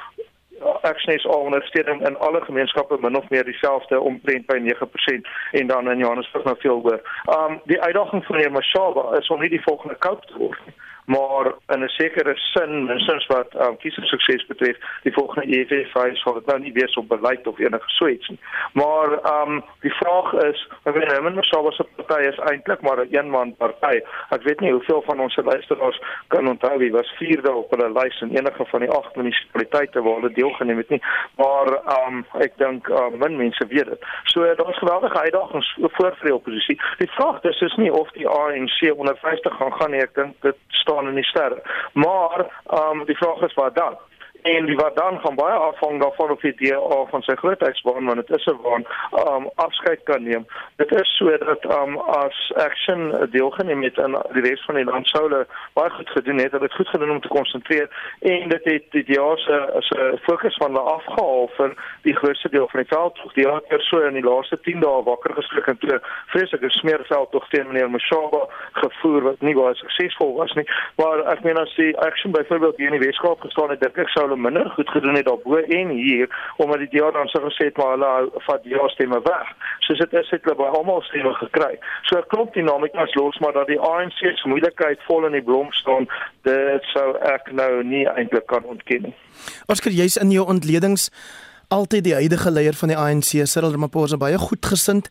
eksenes ondersteuning in alle gemeenskappe min of meer dieselfde omtrent by 9% en dan in Johannesburg nou veel hoër. Um die uitdaging vir meneer Mashaba is om nie die volgende koop te word nie. Maar in 'n sekere sin, minstens wat um, kiesers betref, die volgende EFF sal dit nou nie wees op beleid of enige so iets nie. Maar ehm um, die vraag is, ek weet nou minder sou was 'n party is eintlik maar 'n een man party. Ek weet nie hoeveel van ons luisteraars kan onthou wie was vierde op hulle lys in enige van die agt munisipaliteite waar hulle deelgeneem het nie. Maar ehm um, ek dink uh, min mense weet dit. So daar's geweldige uitdagings voor vir die oppositie. Die vraag is is nie of die ANC onder 50 gaan gaan nie. Ek dink dit staan in die sterre. Maar ehm um, die vraag is wat dan? En die wat dan gaan baie afhang daarvan of die DA van sy grootheidsbaan want dit is 'n waan um afskeid kan neem. Dit is so dat um as Action deelgeneem het aan die res van die land sou hulle baie goed gedoen het. Hulle het goed gedoen om te konsentreer en dit het die DA se se fokus van hulle afgehaal vir die grootste deel van die veld. Die DA het so in die laaste 10 dae wakker geskrik en toe vreeslike smeerveld tog teen meneer Mashaba gevoer wat nie baie suksesvol was nie. Maar ek meen as die Action byvoorbeeld hier in die Weskaap gestaan het, dink ek sou hulle minder goed gedoen het daarbo en hier omdat die DA dan so gesê het maar hulle vat die stemme weg. Soos dit is het hulle by almal stemme gekry. So 'n klomp dinamikas los maar dat die ANC se moeilikheid vol in die blom staan, dit sou ek nou nie eintlik kan ontken nie. Oscar jy's in jou ontledings altyd die huidige leier van die ANC, Cyril Ramaphosa baie goed gesind.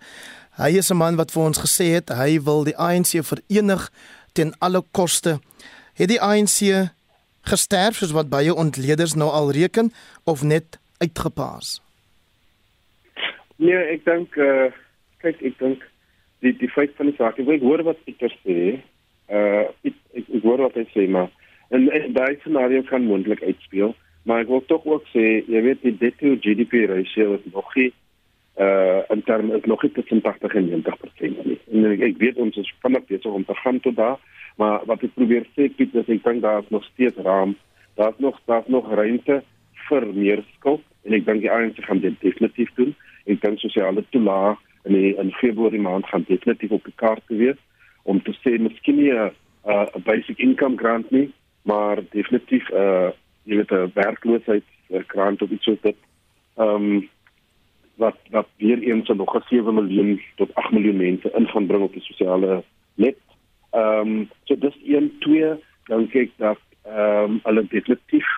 Hy is 'n man wat vir ons gesê het hy wil die ANC verenig ten alle koste. Het die ANC gesterf soos wat baie ontleeders nou al reken of net uitgepaas? Nee, ek dink uh kyk ek dink die die feit van die saak, ek weet hoor wat Pieter sê. Uh ek, ek, ek hoor wat hy sê maar en, en daai scenario kan moontlik uitspeel, maar ek wil tog ook sê jy weet die debt to GDP ratio is nog nie uh in terme is nog nie tussen 80 en 90% nie. En ek, ek weet ons is vinnig besig om te gaan tot daar Maar wat ek probeer sê Piet is ek dink daar is nog steeds raam. Daar's nog daar's nog ruimte vir meer skuld en ek dink die ANC gaan dit definitief doen. Ek dink sosiale toelaag in die, in Februarie maand gaan definitief op die kaart wees om te sê miskien 'n uh, basic income grant nie, maar definitief 'n uh, jy weet 'n werkloosheidsgrant of iets soos dit. Ehm um, wat wat weer eens nog 'n 7 miljoen tot 8 miljoen mense in gaan bring op die sosiale net Ehm um, so dis 1 2 dan kyk dat ehm um, hulle definitief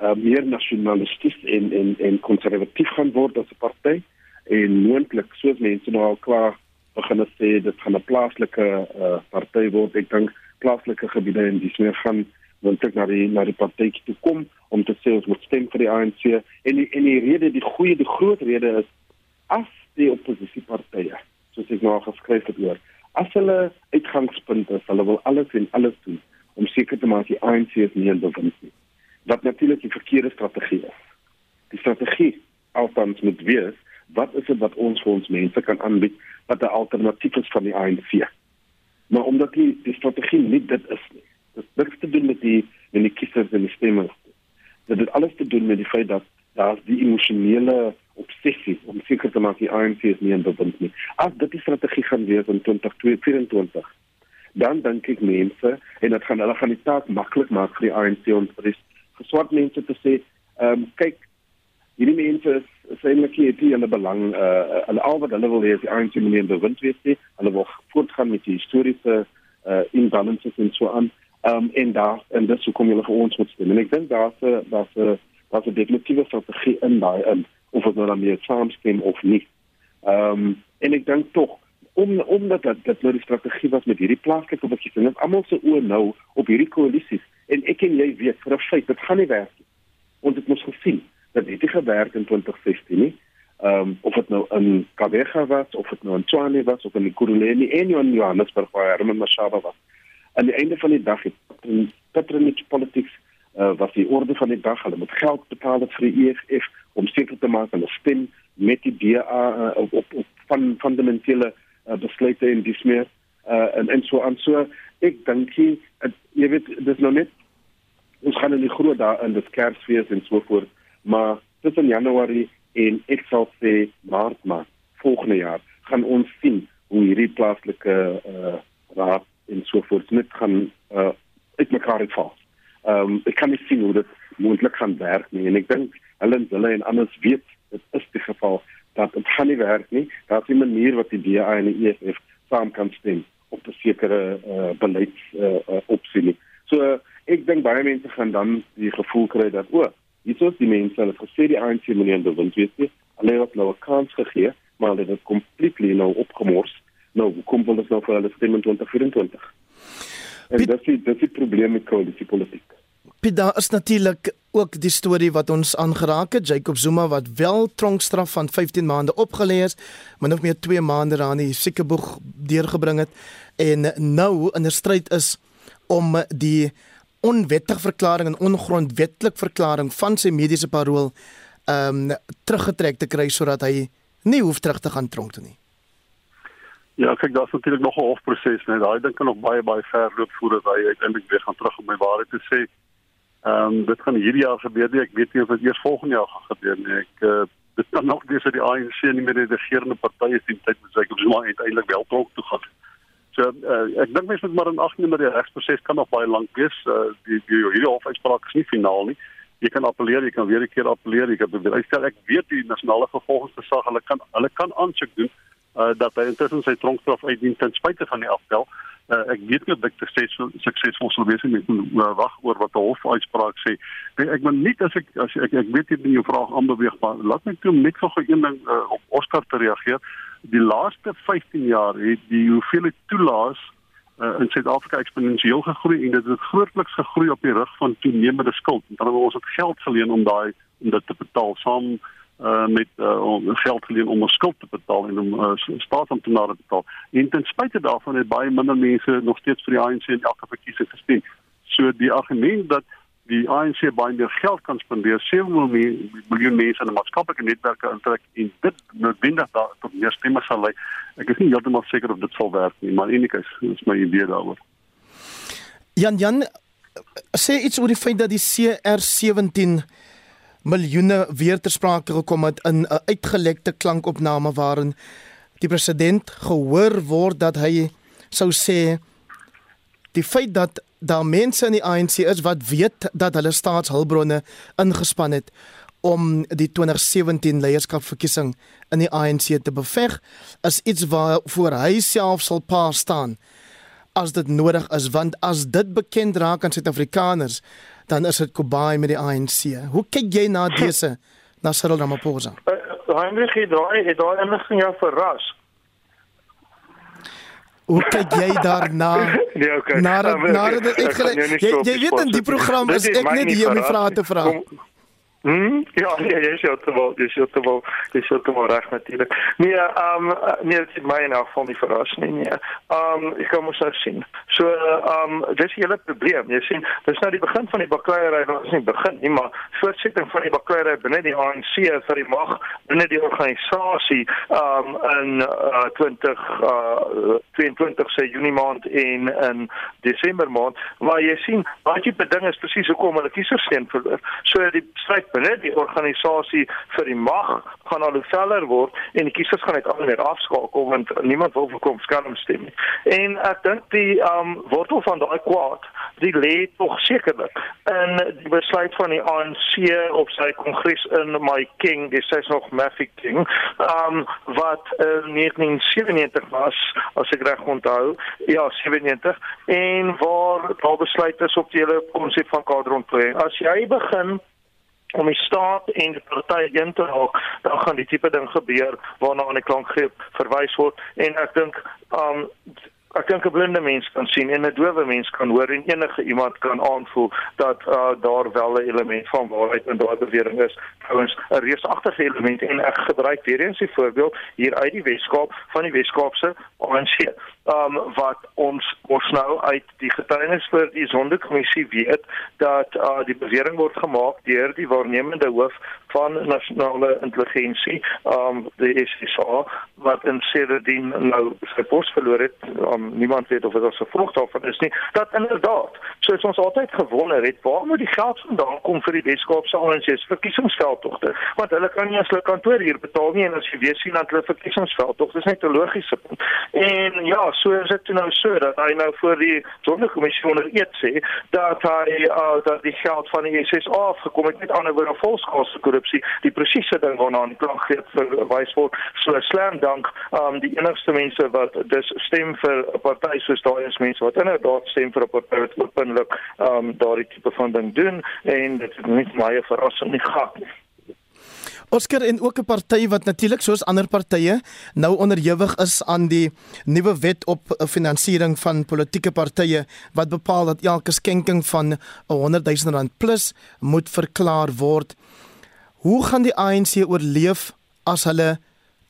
uh, meer nasionalisties en en en konservatief gaan word as 'n party en moontlik soos mense nou al klaar begin sê dit gaan 'n plaaslike uh, party word. Ek dink plaaslike gebiede en dis meer gaan want ek die na die party toe kom om te sê ons moet stem vir die ANC en die, en die rede die goeie die groot rede is as die oppositiepartye soos ek nou geskryf het oor as hulle uitgangspunt is, hulle wil alles en alles doen om seker te maak die ANC is nie in bewind nie. Wat natuurlik die verkeerde strategie is. Die strategie altans moet wees, wat is dit wat ons vir ons mense kan aanbied wat 'n alternatief is van die ANC? Maar omdat die die strategie nie dit is nie. Dit het niks te doen met die met die kiesers en die stemmers. Dit het alles te doen met die feit dat daar's die emosionele obsessie om seker te maak die ANC is nie in bewind nie. As dit die strategie gaan wees in 2024, dan dink ek mense en dit gaan hulle gaan die taak maklik maak vir die ANC om vir die geswart mense te sê, ehm um, kyk hierdie mense is eintlik hier die hulle belang uh hulle al wat hulle wil hê is die ANC moet in bewind wees nie. Hulle wil voortgaan met die historiese uh imbalances en so aan. Ehm um, en daar en dis hoekom hulle vir ons moet stem. En ek dink daar's 'n daar's 'n daar's 'n definitiewe strategie in daai in of ons nou daarmee saamstem of nie. Ehm um, en ek dink tog om omdat dat dit nou die strategie was met hierdie plaaslike verkiesing, is almal se oë nou op hierdie koalisies en ek en jy weet vir 'n feit dit gaan nie werk nie. Ons het mos gesien dat dit nie gewerk in 2016 nie. Ehm um, of dit nou in Kabega was of dit nou in Tshwane was of in Kuruleni en in Johannesburg waar Herman Mashaba was. Aan die einde van die dag het patronage politics uh, was die orde van die dag. Hulle moet geld betaal vir die EFF om seker te maak hulle stem met die DA uh, op, op op van fundamentele uh, besluite en dis meer uh, en en so aan so ek dink jy jy weet dis nou net ons gaan in die groot dae in die Kersfees en so voort maar tussen Januarie en ek sal sê Maart maar volgende jaar gaan ons sien hoe hierdie plaaslike uh, raad en so voort net gaan uh, uitmekaar uitval. Ehm um, ek kan nie sien hoe dit moontlik gaan werk nie en ek dink hulle en hulle en anders weet dit is die geval dat dit gaan nie werk nie. Daar's 'n manier wat die DA en die EFF saam kan stem op 'n sekere uh, beleids uh, uh, opsie nie. So ek dink baie mense gaan dan die gevoel kry dat o, hier is die mense wat gesê die ANC moet nie in bewind wees nie. Hulle het nou 'n kans gegee, maar hulle het dit completely nou opgemors. Nou, kom hulle nou vir hulle stem in 2024. En dit is dit is die probleem met koalisiepolitiek. Piet, daar is natuurlik ook die storie wat ons aangeraak het, Jacob Zuma wat wel tronkstraf van 15 maande opgelê is, maar nog meer 2 maande daar in die siekeboeg deurgebring het en nou in 'n stryd is om die onwettige verklaring en ongrondwetlik verklaring van sy mediese parol ehm um, teruggetrek te kry sodat hy nie hoef terug te gaan tronk toe nie. Ja, kyk, daar's natuurlik nog 'n hofproses, net daai ding kan nog baie baie ver loop voordat hy uiteindelik weer gaan terug om my waarheid te sê. Ehm um, dit gaan hierdie jaar gebeur, nie. ek weet nie of dit eers volgende jaar gaan gebeur nie. Ek uh, dit kan nog wees dat die ANC nie meer die regerende party is die tyd moet sê of Zuma uiteindelik wel tronk toe gaan. So uh, ek dink mense moet maar in ag neem dat die regsproses kan nog baie lank wees. Uh, die die hierdie hofuitspraak is nie finaal nie. Jy kan appeleer, jy kan weer 'n keer appeleer, jy kan weer uitstel. Ek weet die nasionale vervolgingsgesag, hulle kan hulle kan aansoek doen uh, dat hy intussen sy tronkstraf uitdien ten spyte van die afbel. Uh, ek weet nie of dit suksesvol suksesvol sal wees nie. Ek moet uh, wag oor wat die hofuitspraak sê. Nee, ek wil net as ek as ek ek weet jy jou vraag aanbeweeg, maar laat my toe net gou een ding uh, op Oscar te reageer. Die laaste 15 jaar het die hoeveelheid toelaas uh, in Suid-Afrika eksponensieel gegroei en dit het grootliks gegroei op die rug van toenemende skuld. Dan het ons het geld geleen om daai om dit te betaal saam uh met uh geld geleen om ons skuld te betaal en om uh, staatsamptenare te betaal. En ten spyte daarvan het baie minder mense nog steeds vir die ANC in elke verkiesing gestem. So die argument dat die ANC baie meer geld kan spandeer, 7 miljoen mense in 'n maatskaplike netwerke intrek en dit noodwendig daar tot meer stemme sal lei. Ek is nie heeltemal seker of dit sal werk nie, maar eenigiets is my idee daaroor. Jan Jan sê iets oor die feit dat die CR17 miljoene weer ter sprake gekom het in 'n uitgelekte klankopname waarin die president gehoor word dat hy sou sê die feit dat daar mense in die ANC is wat weet dat hulle staatshulpbronne ingespan het om die 2017 leierskapverkiesing in die ANC te beveg is iets waarvoor hy self sal pa staan as dit nodig is. Want as dit bekend raak aan Suid-Afrikaners dan is dit Kobai met die ANC. Hoe kyk jy na dese na Cyril Ramaphosa? Uh, Heinrich het daai het daai inligting jou verras. Hoe kyk jy daarna? Nee, okay. Nadat Uh, nadat dit ek gaan uitgelê jou nie jy, so op jy die weet in die program is ek net hier om die vrae te vra. Kom- Hmm? Ja, nee, jy is heeltemal, jy is heeltemal, jy is heeltemal reg natuurlik. Nee, ehm um, nee, dit my in elk geval nie verras nie. Nee. Ehm um, ek kan mos nou sien. So ehm um, dis die hele probleem. Jy sien, dis nou die begin van die bakleierery, nou is nie begin nie, maar voortsetting van die bakleierery binne die ANC vir die mag binne die organisasie ehm um, in uh, 20 uh 22 se Junie maand en in Desember maand, waar jy sien, beding is presies hoekom hulle kieserssteun verloor. So die stryd binne die organisasie vir die mag gaan al hoe veller word en die kiesers gaan uit al meer afskakel want niemand wil vir kom skerm stem nie. En ek dink die um wortel van daai kwaad, die lê tog sekerlik in die besluit van die ANC op sy kongres in My King, dis is nog Maffy King, um wat in 1997 was, as ek reg onthou, ja, 97 en waar daar besluit is op die hele konsep van kaderontplooiing. As jy begin om die staat en die party in te haak, dan gaan die tipe ding gebeur waarna aan die klankgreep verwys word en ek dink um ek dink 'n blinde mens kan sien en 'n doewe mens kan hoor en enige iemand kan aanvoel dat uh, daar wel 'n element van waarheid in daai bewering is. Trouwens 'n reusagtige element en ek gebruik weer eens die voorbeeld hier uit die Weskaap van die Weskaapse ANC. Um wat ons ons nou uit die getuienis vir die sondekommissie weet dat uh, die bewering word gemaak deur die waarnemende hoof van nasionale intelligensie um die SSA wat in sedertdien nou sy pos verloor het. Um, niemand weet of dit as gevolg daarvan is nie. Dat inderdaad soos ons altyd gewonder het waar moet die geld vandaan kom vir die Weskaapse ANC se verkiesingsveldtogte? Want hulle kan nie as hulle kantoor hier betaal nie en as jy weer sien dat hulle verkiesingsveldtogte is net 'n logiese punt. En ja so is dit nou so dat hy nou voor die sondekommissie onder eet sê dat hy uh, dat die geld van die SSA afgekom het met ander woorde volskaalse korrupsie die presiese ding waarna die klank gee vir wys word. So slam dank um, die enigste mense wat dis stem vir 'n party soos daai is mense wat inderdaad stem vir 'n party wat openlik um, daardie tipe van ding doen en dit is nie baie verrassing nie gehad nie Oscar en ook 'n party wat natuurlik soos ander partye nou onderhewig is aan die nuwe wet op finansiering van politieke partye wat bepaal dat elke skenking van 'n 100 000 rand plus moet verklaar word. Hoe gaan die ANC oorleef as hulle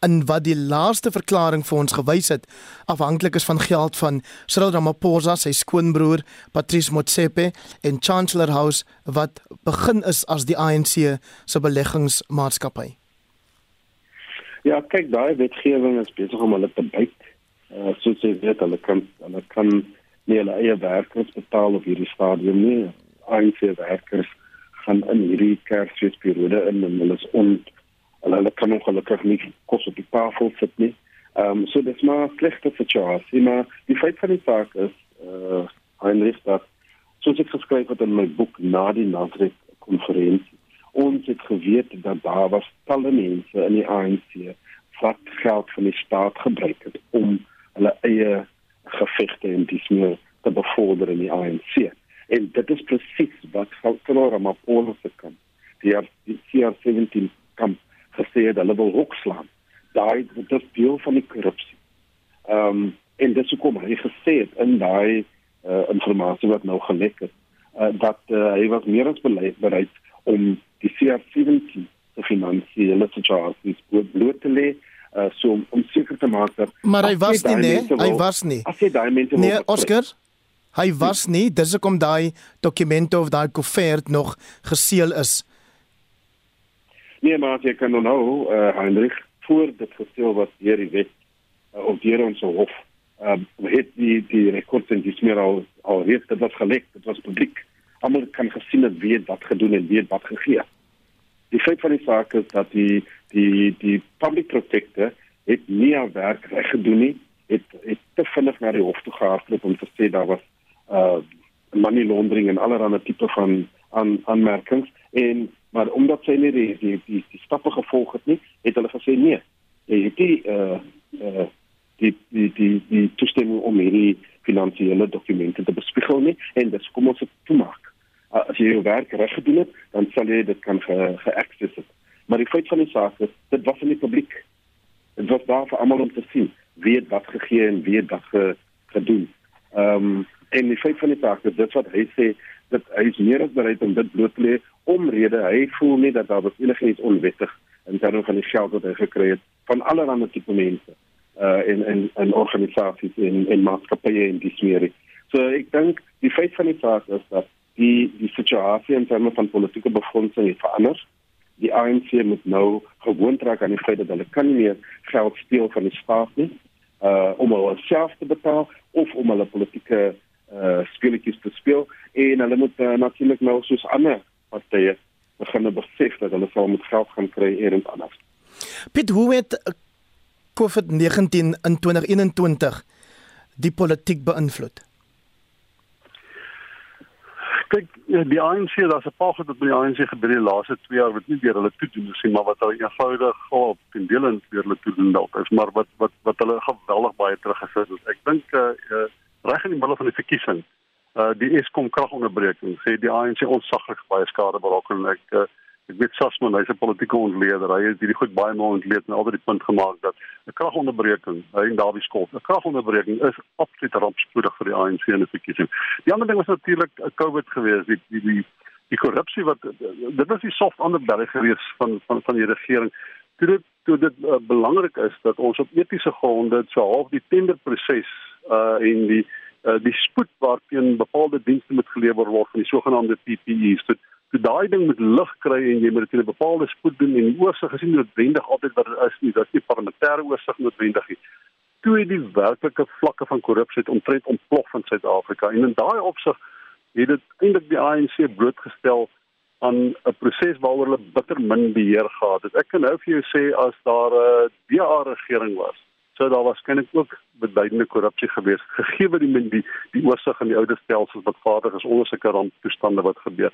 in wat die laaste verklaring vir ons gewys het afhanklik is van geld van Cyril Ramaphosa, sy skoonbroer Patrice Motsepe en Chancellor House wat begin is as die ANC se beleggingsmaatskappy. Ja, kyk, daai wetgewing is besig om hulle te byt. Uh, soos jy weet, hulle kan hulle kan nie hulle eie werkers betaal op hierdie stadium nie. ANC werkers gaan in hierdie Kersfeesperiode in en hulle is on hulle hulle kan ongelukkig nie kos op die tafel sit nie. Ehm um, so dis maar 'n slegte situasie, maar die feit van die saak is eh uh, Heinrich dat soos ek geskryf het in my boek na die Nasrek konferensie, ons het geweet dat daar was talle mense in die ANC wat geld van die staat gebruik het om hulle eie gevegte en dis meer te bevorder in die ANC. En dit is presies wat Cyril Ramaphosa se kamp, die die CR17 kamp gesê het hulle wil hoekslaan. Daai dit is deel van die korrupsie. Ehm um, en dis hoekom hy gesê het in daai uh, informasie wat nou gelek het uh, dat uh, hy was meer as bereid om die CR17 te finansiële situasies bloot te lê uh, so om, om seker te maak dat Maar hy was nie nee, hy was nie. As jy daai mense Nee, Oscar Hy was nie, dis hoekom daai dokumente of daai koevert nog geseël is. Nee, maar jy kan nou uh, Heinrich voor dit gestel wat deur die wet uh, of deur ons hof ehm uh, het die die rekords en dis meer al al reeds dit was gelek, dit was publiek. Almal kan gesien het wie wat gedoen en wie wat gegee. Die feit van die saak is dat die die die public protector het nie haar werk reg gedoen nie. Het het te vinnig na die hof toe gehardloop om te sê daar was uh money laundering en allerlei tipe van aan aanmerkings en maar omdat sy nie die die die, die stappe gevolg het nie, het hulle gesê nee. Jy het die uh uh die die die die toestemming om hierdie finansiële dokumente te bespiegel nie en dis kom ons dit toemaak. Uh, as jy jou werk reg gedoen het, dan sal jy dit kan ge-access het. Maar die feit van die saak is dit was in die publiek. Dit was daar vir almal om te sien wie het wat gegee en wie het wat ge, gedoen. Ehm um, en die feit van die saak is dit wat hy sê dat hy is meer as bereid om dit bloot te lê omrede hy voel nie dat daar was enigiets onwettig in terme van die geld wat hy gekry het van allerlei tipe mense uh in in in organisasies in in maatskappye en dis meer. So ek dink die feit van die saak is dat die die situasie in terme van politieke befondsing het verander. Die ANC moet nou gewoon trek aan die feit dat hulle kan nie meer geld steel van die staat nie uh om hulle self te betaal of om hulle politieke uh speletjies te speel en hulle moet uh, natuurlik nou soos ander partye begin besef dat hulle sal moet geld gaan kry eers anders. Piet, hoe het COVID-19 in 2021 die politiek beïnvloed? Kyk, die ANC, daar's 'n paar goed wat by die ANC gebeur die laaste 2 jaar wat nie deur hulle toe doen nie, maar wat hulle eenvoudig op ten dele deur hulle toe doen dalk is, maar wat wat wat hulle geweldig baie teruggesit het. Ek dink uh, uh reg in die middel van die verkiesing uh die Eskom kragonderbreking sê die ANC ontsaglik baie skade berokken en ek uh, ek weet Sasman hy's 'n politieke ontleder. Hy het hierdie goed baie mooi ontleed en altyd die punt gemaak dat 'n kragonderbreking hy en Dawie skop 'n kragonderbreking is absoluut rampspoedig vir die ANC in die verkiesing. Die ander ding was natuurlik 'n COVID gewees die die die die korrupsie wat dit was die soft underbelly gewees van van van die regering. Toe dit toe dit uh, belangrik is dat ons op etiese gronde so half die tenderproses uh en die uh, die spoed waarteen bepaalde dienste moet gelewer word van die sogenaamde PPE's. So so daai ding moet lig kry en jy moet dit in 'n bepaalde spoed doen en die oorsig is nie noodwendig altyd wat dit is nie. Dit is nie parlementêre oorsig noodwendig nie. Toe die werklike vlakke van korrupsie het omtrent ontplof in Suid-Afrika en in daai opsig het dit eintlik die ANC blootgestel aan 'n proses waaroor hulle bitter min beheer gehad het. Ek kan nou vir jou sê as daar 'n DA regering was sou daar waarskynlik ook beduidende korrupsie gewees gegee wat die die die oorsig in die oude stelsels wat vaardig is onder sulke ramptoestande wat gebeur.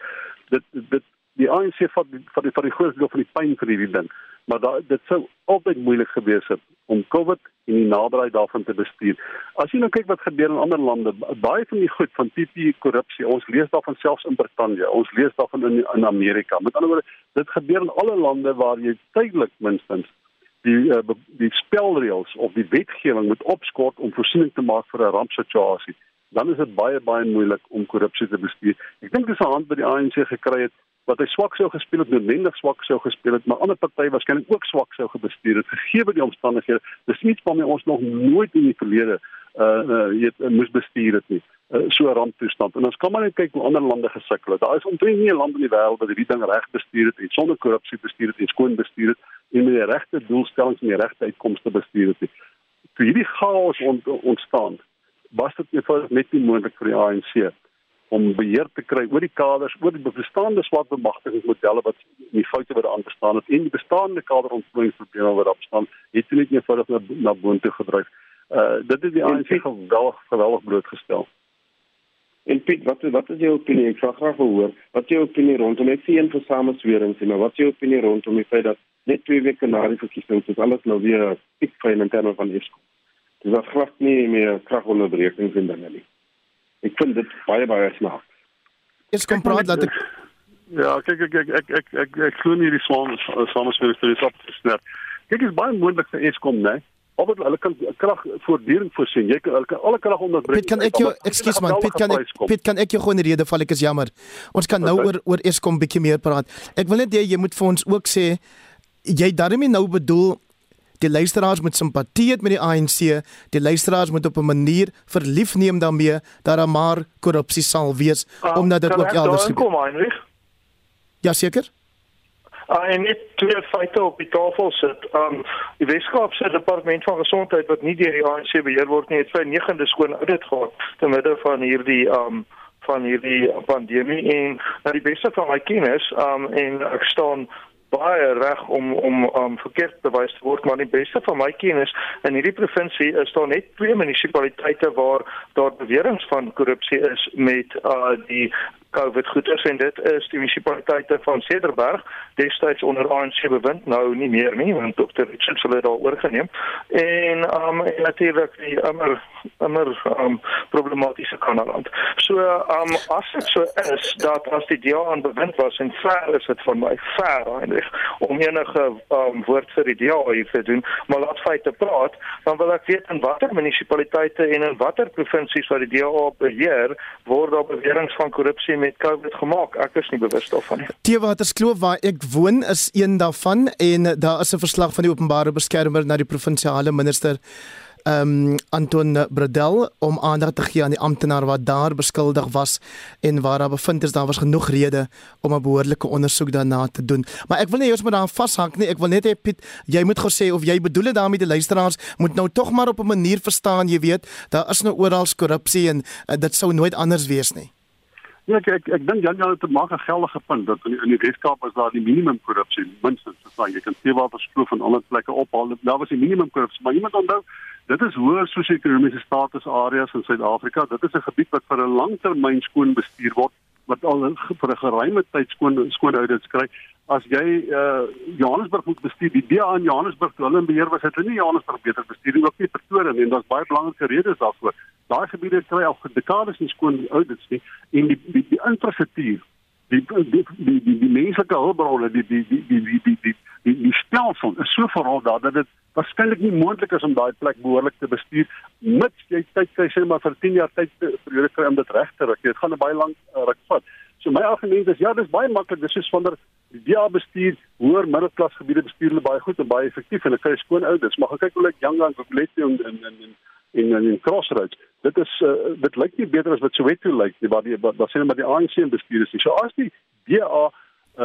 Dit dit die ANC vat die van die van die grootste deel van die pyn vir hierdie ding. Maar da, dit sou altyd moeilik gewees het om COVID en die naderheid daarvan te bestuur. As jy nou kyk wat gebeur in ander lande, baie van die goed van tipe korrupsie, ons lees daarvan selfs in Brittanje, ons lees daarvan in in Amerika. Met ander woorde, dit gebeur in alle lande waar jy tydelik minstens die uh, die spelreëls of die wetgewing moet opskort om voorsiening te maak vir 'n rampsituasie. Dan is dit baie baie moeilik om korrupsie te bestuur. Ek dink dis 'n hand by die ANC gekry het wat hy swak sou gespeel het, noodwendig swak sou gespeel het, maar ander partye waarskynlik ook swak sou gebestuur het gegee die omstandighede. Dis iets waarmee ons nog nooit in die verlede uh uh het uh, moes bestuur het nie. Uh, so 'n ramptoestand. En ons kan maar net kyk hoe ander lande gesukkel het. Daar is omtrent nie 'n land in die wêreld wat hierdie ding reg bestuur het en sonder korrupsie bestuur het en skoon bestuur het en met die regte doelstellings en die regte uitkomste bestuur het nie. Toe hierdie chaos ont, ontstaan, was dit eenvoudig net nie moontlik vir die ANC om beheer te kry oor die kaders, oor die bestaande swak bemagtigingsmodelle wat in die foute wat aan bestaan het en die bestaande kaderontwikkelingsprobleme wat op staan, het net eenvoudig na, na boontoe gedryf. Uh dit het die ANC geweldig geweldig blootgestel. En Piet, wat wat is jou opinie? Ek vra graag hoor, wat is jou opinie rondom ek sien vir sameswerings en wat is jou opinie rondom die feit dat net twee weke na die verkiesing is alles nou weer piek fyn in terme van Eskom. Dis was glad nie meer kragonderbrekings en dinge nie ek vind dit baie baie snaaks. Eers kom praat dat ek Ja, kyk ek ek ek ek ek ek glo nie die swaan sameswering is op gesner. Kyk is baie moontlik vir Eskom, né? Of hulle kan krag voortdurend voorsien. Jy kan alle krag onderbreek. Piet kan ek jou ekskuus man, Piet kan ek Piet kan ek jou gewoon rede val ek is jammer. Ons kan nou oor oor Eskom bietjie meer praat. Ek wil net hê jy moet vir ons ook sê jy daarmee nou bedoel Die luisteraars moet simpatie hê met die ANC. Die luisteraars moet op 'n manier verlief neem daarmee dat daar maar korrupsie sal wees uh, omdat dit ook elders kom Heinrich. Ja seker. Uh, en net twee feite op die tafel sit. Um die Weskaapse Departement van Gesondheid wat nie deur die ANC beheer word nie, het sy negende skoon audit gehad te midde van hierdie um van hierdie pandemie en na die beste van my kennis um en ek staan baie reg om om om verkeerd bewys te word maar die beste van my kennis in hierdie provinsie is daar net twee munisipaliteite waar daar beweringe van korrupsie is met uh die COVID goeders en dit is die munisipaliteite van Cederberg destyds onder ANC bewind nou nie meer nie want Dr. Richards het dit al oorgeneem en um en natuurlik die immer immer um problematiese Kanaland. So um as dit so is dat as die DA aan bewind was en ver is dit van my ver eintlik om enige um woord vir die DA hier te doen, maar laat feite praat, dan wil ek weet in watter munisipaliteite en in watter provinsies waar die DA beheer word daar beweringe van korrupsie met COVID gemaak. Ek is nie bewus daarvan nie. Teewaterskloof waar ek woon is een daarvan en daar is 'n verslag van die openbare beskermer na die provinsiale minister ehm um, Anton Bradel om aandag te gee aan die amptenaar wat daar beskuldig was en waar daar bevind is daar was genoeg rede om 'n behoorlike ondersoek daarna te doen. Maar ek wil nie eers met daar vashang nie. Ek wil net hê Piet, jy moet gou sê of jy bedoel dit daarmee die luisteraars moet nou tog maar op 'n manier verstaan, jy weet, daar is nou oral korrupsie en uh, dit sou nooit anders wees nie. Ja, ek ek, ek dink Jan Jan het maak 'n geldige punt dat in die, Weskaap is daar die minimum korrupsie minstens. So jy kan sien wat versproof van ander plekke ophaal. Daar was die minimum korrupsie, maar iemand onthou, dit is hoër sosio-ekonomiese status areas in Suid-Afrika. Dit is 'n gebied wat vir 'n langtermyn skoon bestuur word wat al vir 'n geruime tyd skoon skoon audits kry as jy uh, Johannesburg moet bestuur, die DA in Johannesburg toe hulle in beheer was, het hulle nie Johannesburg beter bestuur nie, ook nie Pretoria nie en daar's baie belangrike redes daarvoor. Daai gebiede kry al dekades nie skoon audits nie en die die, die infrastruktuur die die die die, die menslike hulpbronne die die die die die die die, die, die stelsel is so verhaal daar dat dit waarskynlik nie moontlik is om daai plek behoorlik te bestuur mits jy tyd kry sê maar vir 10 jaar tyd periode kry om dit reg te ry. Dit gaan 'n baie lank uh, ruk vat. So my argument is ja, dis baie maklik. Dis soos wanneer die DA bestuur hoër middelklas gebiede bestuur hulle baie goed en baie effektief en hulle kry skoon audits maar kyk hoe lyk Young and Population en en en en in Crossroads. Dit is uh, dit lyk nie beter as wat Soweto lyk nie waar die daar sien maar die ANC bestuur is. So as die DA uh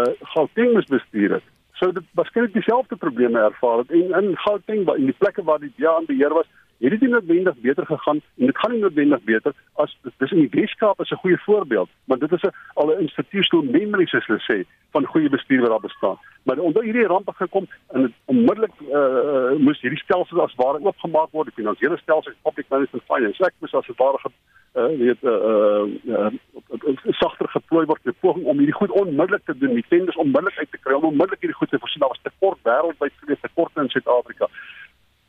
eh, Gauteng mis bestuur het, sou dit waarskynlik dieselfde probleme ervaar het en in Gauteng in die plekke waar die DA aan beheer was, het dit nie noodwendig beter gegaan en dit gaan nie noodwendig beter as dis in die Weskaap is 'n goeie voorbeeld, maar dit is 'n al 'n institusionele memory soos hulle sê van goeie bestuur wat daar bestaan. Maar onder hierdie rampe gekom en dit onmiddellik uh, moes hierdie stelsels as ware oopgemaak word, die finansiële stelsels, public management finance, ek moes as ware uh, weet uh, uh, uh, sagter geplooi word met poging om hierdie goed onmiddellik te doen, die tenders onmiddellik uit te kry, om onmiddellik hierdie goed te voorsien. Daar was tekort wêreldwyd gewees, tekort in Suid-Afrika.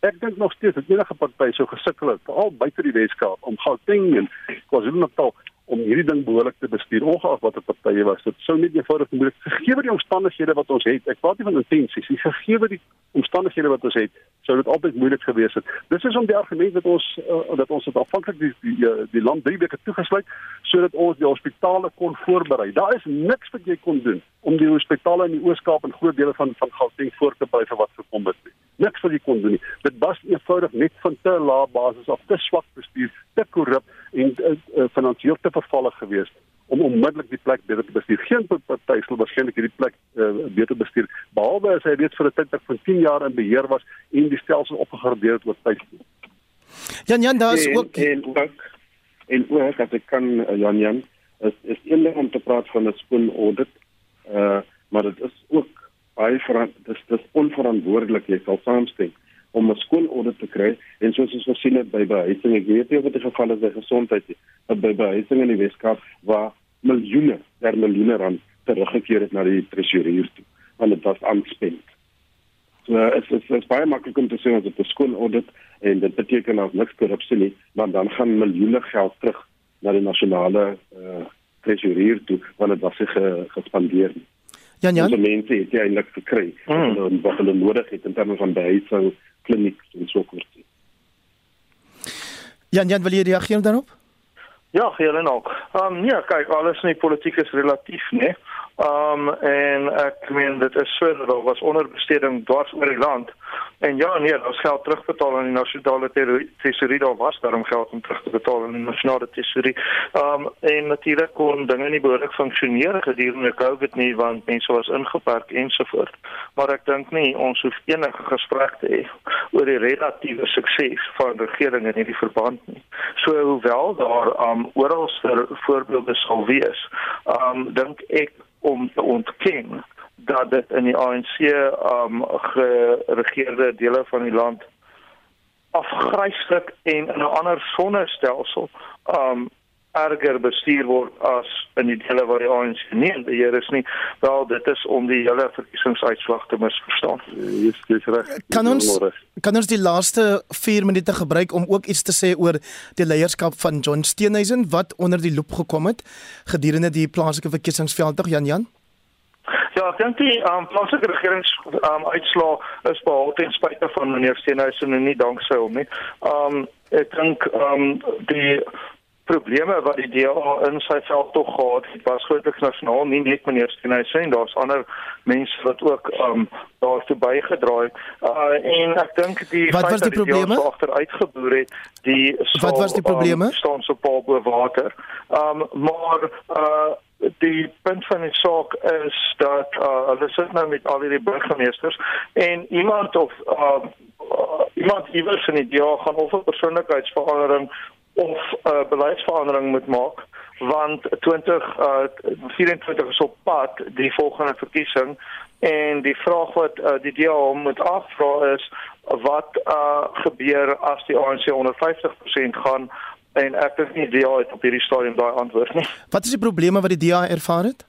Ek dink nog steeds dat enige party sou gesukkel het, veral buite die Weskaap om Gauteng en KwaZulu-Natal om hierdie ding behoorlik te bestuur ongeag watter partye was. Dit sou nie eenvoudig moontlik gegee die omstandighede wat ons het. Ek praat nie van intensies, nie gegee die omstandighede wat ons het, sou dit altyd moeilik gewees het. Dis is om die argument dat ons uh, dat ons dit afhanklik die die, die, die land drie weke toegesluit sodat ons die hospitale kon voorberei. Daar is niks wat jy kon doen om die hospitale in die Oos-Kaap en groot dele van van Gauteng voor te berei vir wat gekom het. Niks wat jy kon doen nie. Dit was eenvoudig net van te lae basis af, te swak bestuur, te korrup en uh, uh, finansiëel te vervallig geweest om onmiddellik die plek beter te bestuur. Geen party sal waarskynlik hierdie plek uh, beter bestuur behalwe as hy weet vir 'n tydperk van 10 jaar in beheer was en die stelsel opgegradeer het oor tyd. Jan Jan, daar is en, ook en ook en ook as ek kan uh, Jan Jan is is een ding om te praat van 'n skoon audit. Uh maar dit is ook baie verant dis dis onverantwoordelik jy sal saamstem om 'n skoon audit te kry en soos ons gesien het by behuising ek weet nie of dit die geval is by gesondheid nie maar by behuising in die Weskaap waar miljoene per miljoene rand teruggekeer het na die tresourier toe want dit was aanspend. So dit is is baie maklik om te sê as dit 'n skoon audit en dit beteken as niks korrupsie nie, maar dan gaan miljoene geld terug na die nasionale uh, tresourier toe want dit was ge, gespandeer. Jan Jan. Die mense het jy eintlik gekry mm. wat hulle nodig het in terme van behuising, kliniek en so voort. Jan Jan, wil jy reageer daarop? Ja, heel ook. Ehm um, ja, kyk, alles in die politiek is relatief, né? Um en ek meen dit is so dat daar was onderbesteding dwars oor die land. En ja, nee, ons geld terugbetaal aan die nasionale tesorie, daar was daarom geld om terug te betaal aan die nasionale tesorie. Um en natuurlik kon dinge nie behoorlik funksioneer gedurende COVID nie want mense was ingeperk ensovoort. Maar ek dink nie ons hoef enige gesprek te hê oor die relatiewe sukses van regering in hierdie verband nie. So hoewel daar um oral voorbeelde sal wees, um dink ek om te ontken dat dit in die ANC um geregeerde dele van die land afgryslik en in 'n ander sonnestelsel um erger bestuur word as in die dele waar die ANC nie in beheer is nie. Wel, dit is om die hele verkiesingsuitslag te misverstaan. Dis dis reg. Kan ons kan ons die laaste 4 minute gebruik om ook iets te sê oor die leierskap van John Steenhuisen wat onder die loop gekom het gedurende die plaaslike verkiesingsveld Jan Jan? Ja, ek dink die um, plaaslike regerings um, uitslaa is behalwe ten spyte van meneer Steenhuisen en nie danksy hom nie. Um ek dink um die probleme wat die DA in sy veld tog gehad het, was grootliks nasionaal, nie net meneer Steenhuisen, daar's ander mense wat ook um daartoe bygedra het. Uh en ek dink die Wat was die probleme agter uitgeboer het, die sal, Wat was die probleme? Um, staan so paal bo water. Um maar uh die punt van die saak is dat uh, hulle sit nou met al hierdie burgemeesters en iemand of uh, uh, iemand iewers in die DA gaan of 'n persoonlikheidsverandering of 'n uh, beleidsverandering moet maak want 20 uh, 24 is op pad die volgende verkiesing en die vraag wat uh, die DA moet afvra is wat uh, gebeur as die ANC onder 50% gaan en ek het nie die DA op hierdie stadium daai antwoord nie. Wat is die probleme wat die DA ervaar het?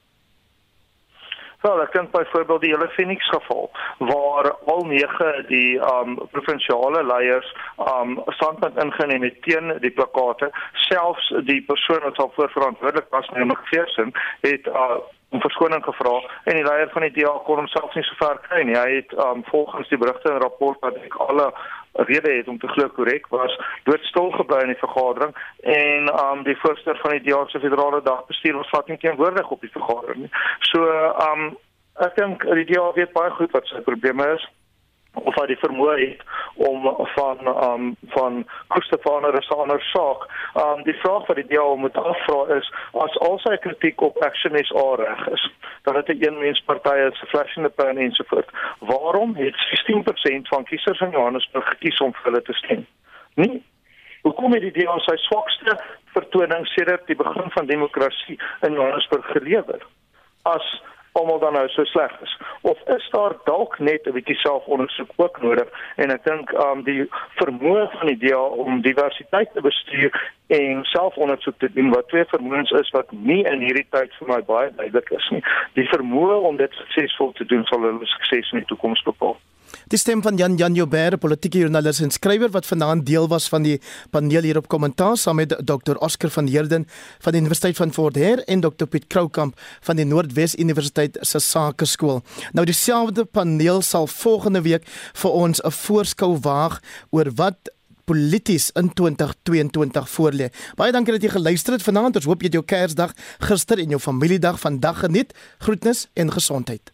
Wel, ek dink byvoorbeeld die hele Phoenix geval waar al nege die um provinsiale leiers um standpunt ingeneem het teen die plakate, selfs die persoon wat sou verantwoordelik was die feesing het uh om verskoning gevra en die leier van die DA kon homself nie so ver kry nie. Hy het um volgens die berigte en rapport wat ek alle rede het om te glo korrek was doodstil gebly in die vergadering en um die voorsteur van die DA se federale dagbestuur was vat nie teenwoordig op die vergadering nie. So um ek dink die DA weet baie goed wat sy probleme is of hy die vermoë het om van um van van 'n resonator saak. Um die vraag wat die DA moet afvra is as al sy kritiek op Action SA reg is, dat dit 'n eenmenspartye se flash in the pan ensovoort. Waarom het 16% van kiesers in Johannesburg gekies om vir hulle te stem? nie. Hoekom het die DA sy swakste vertoning sedert die begin van demokrasie in Johannesburg gelewer? As almal dan nou so sleg is? Of is daar dalk net 'n bietjie selfondersoek ook nodig? En ek dink um die vermoë van die DA om diversiteit te bestuur en selfondersoek te doen wat twee vermoëns is wat nie in hierdie tyd vir my baie duidelik is nie. Die vermoë om dit suksesvol te doen sal hulle sukses in die toekoms bepaal Die stem van Jan Jan Joubert, politieke joernalis en skrywer wat vanaand deel was van die paneel hier op kommentaar saam met Dr. Oscar van Heerden van die Universiteit van Fort Hare en Dr. Piet Kroukamp van die Noordwes Universiteit se Sakeskool. Nou dieselfde paneel sal volgende week vir ons 'n voorskou waag oor wat polities in 2022 voorlê. Baie dankie dat jy geluister het vanaand. Ons hoop jy het jou Kersdag gister en jou familiedag vandag geniet. Groetnis en gesondheid.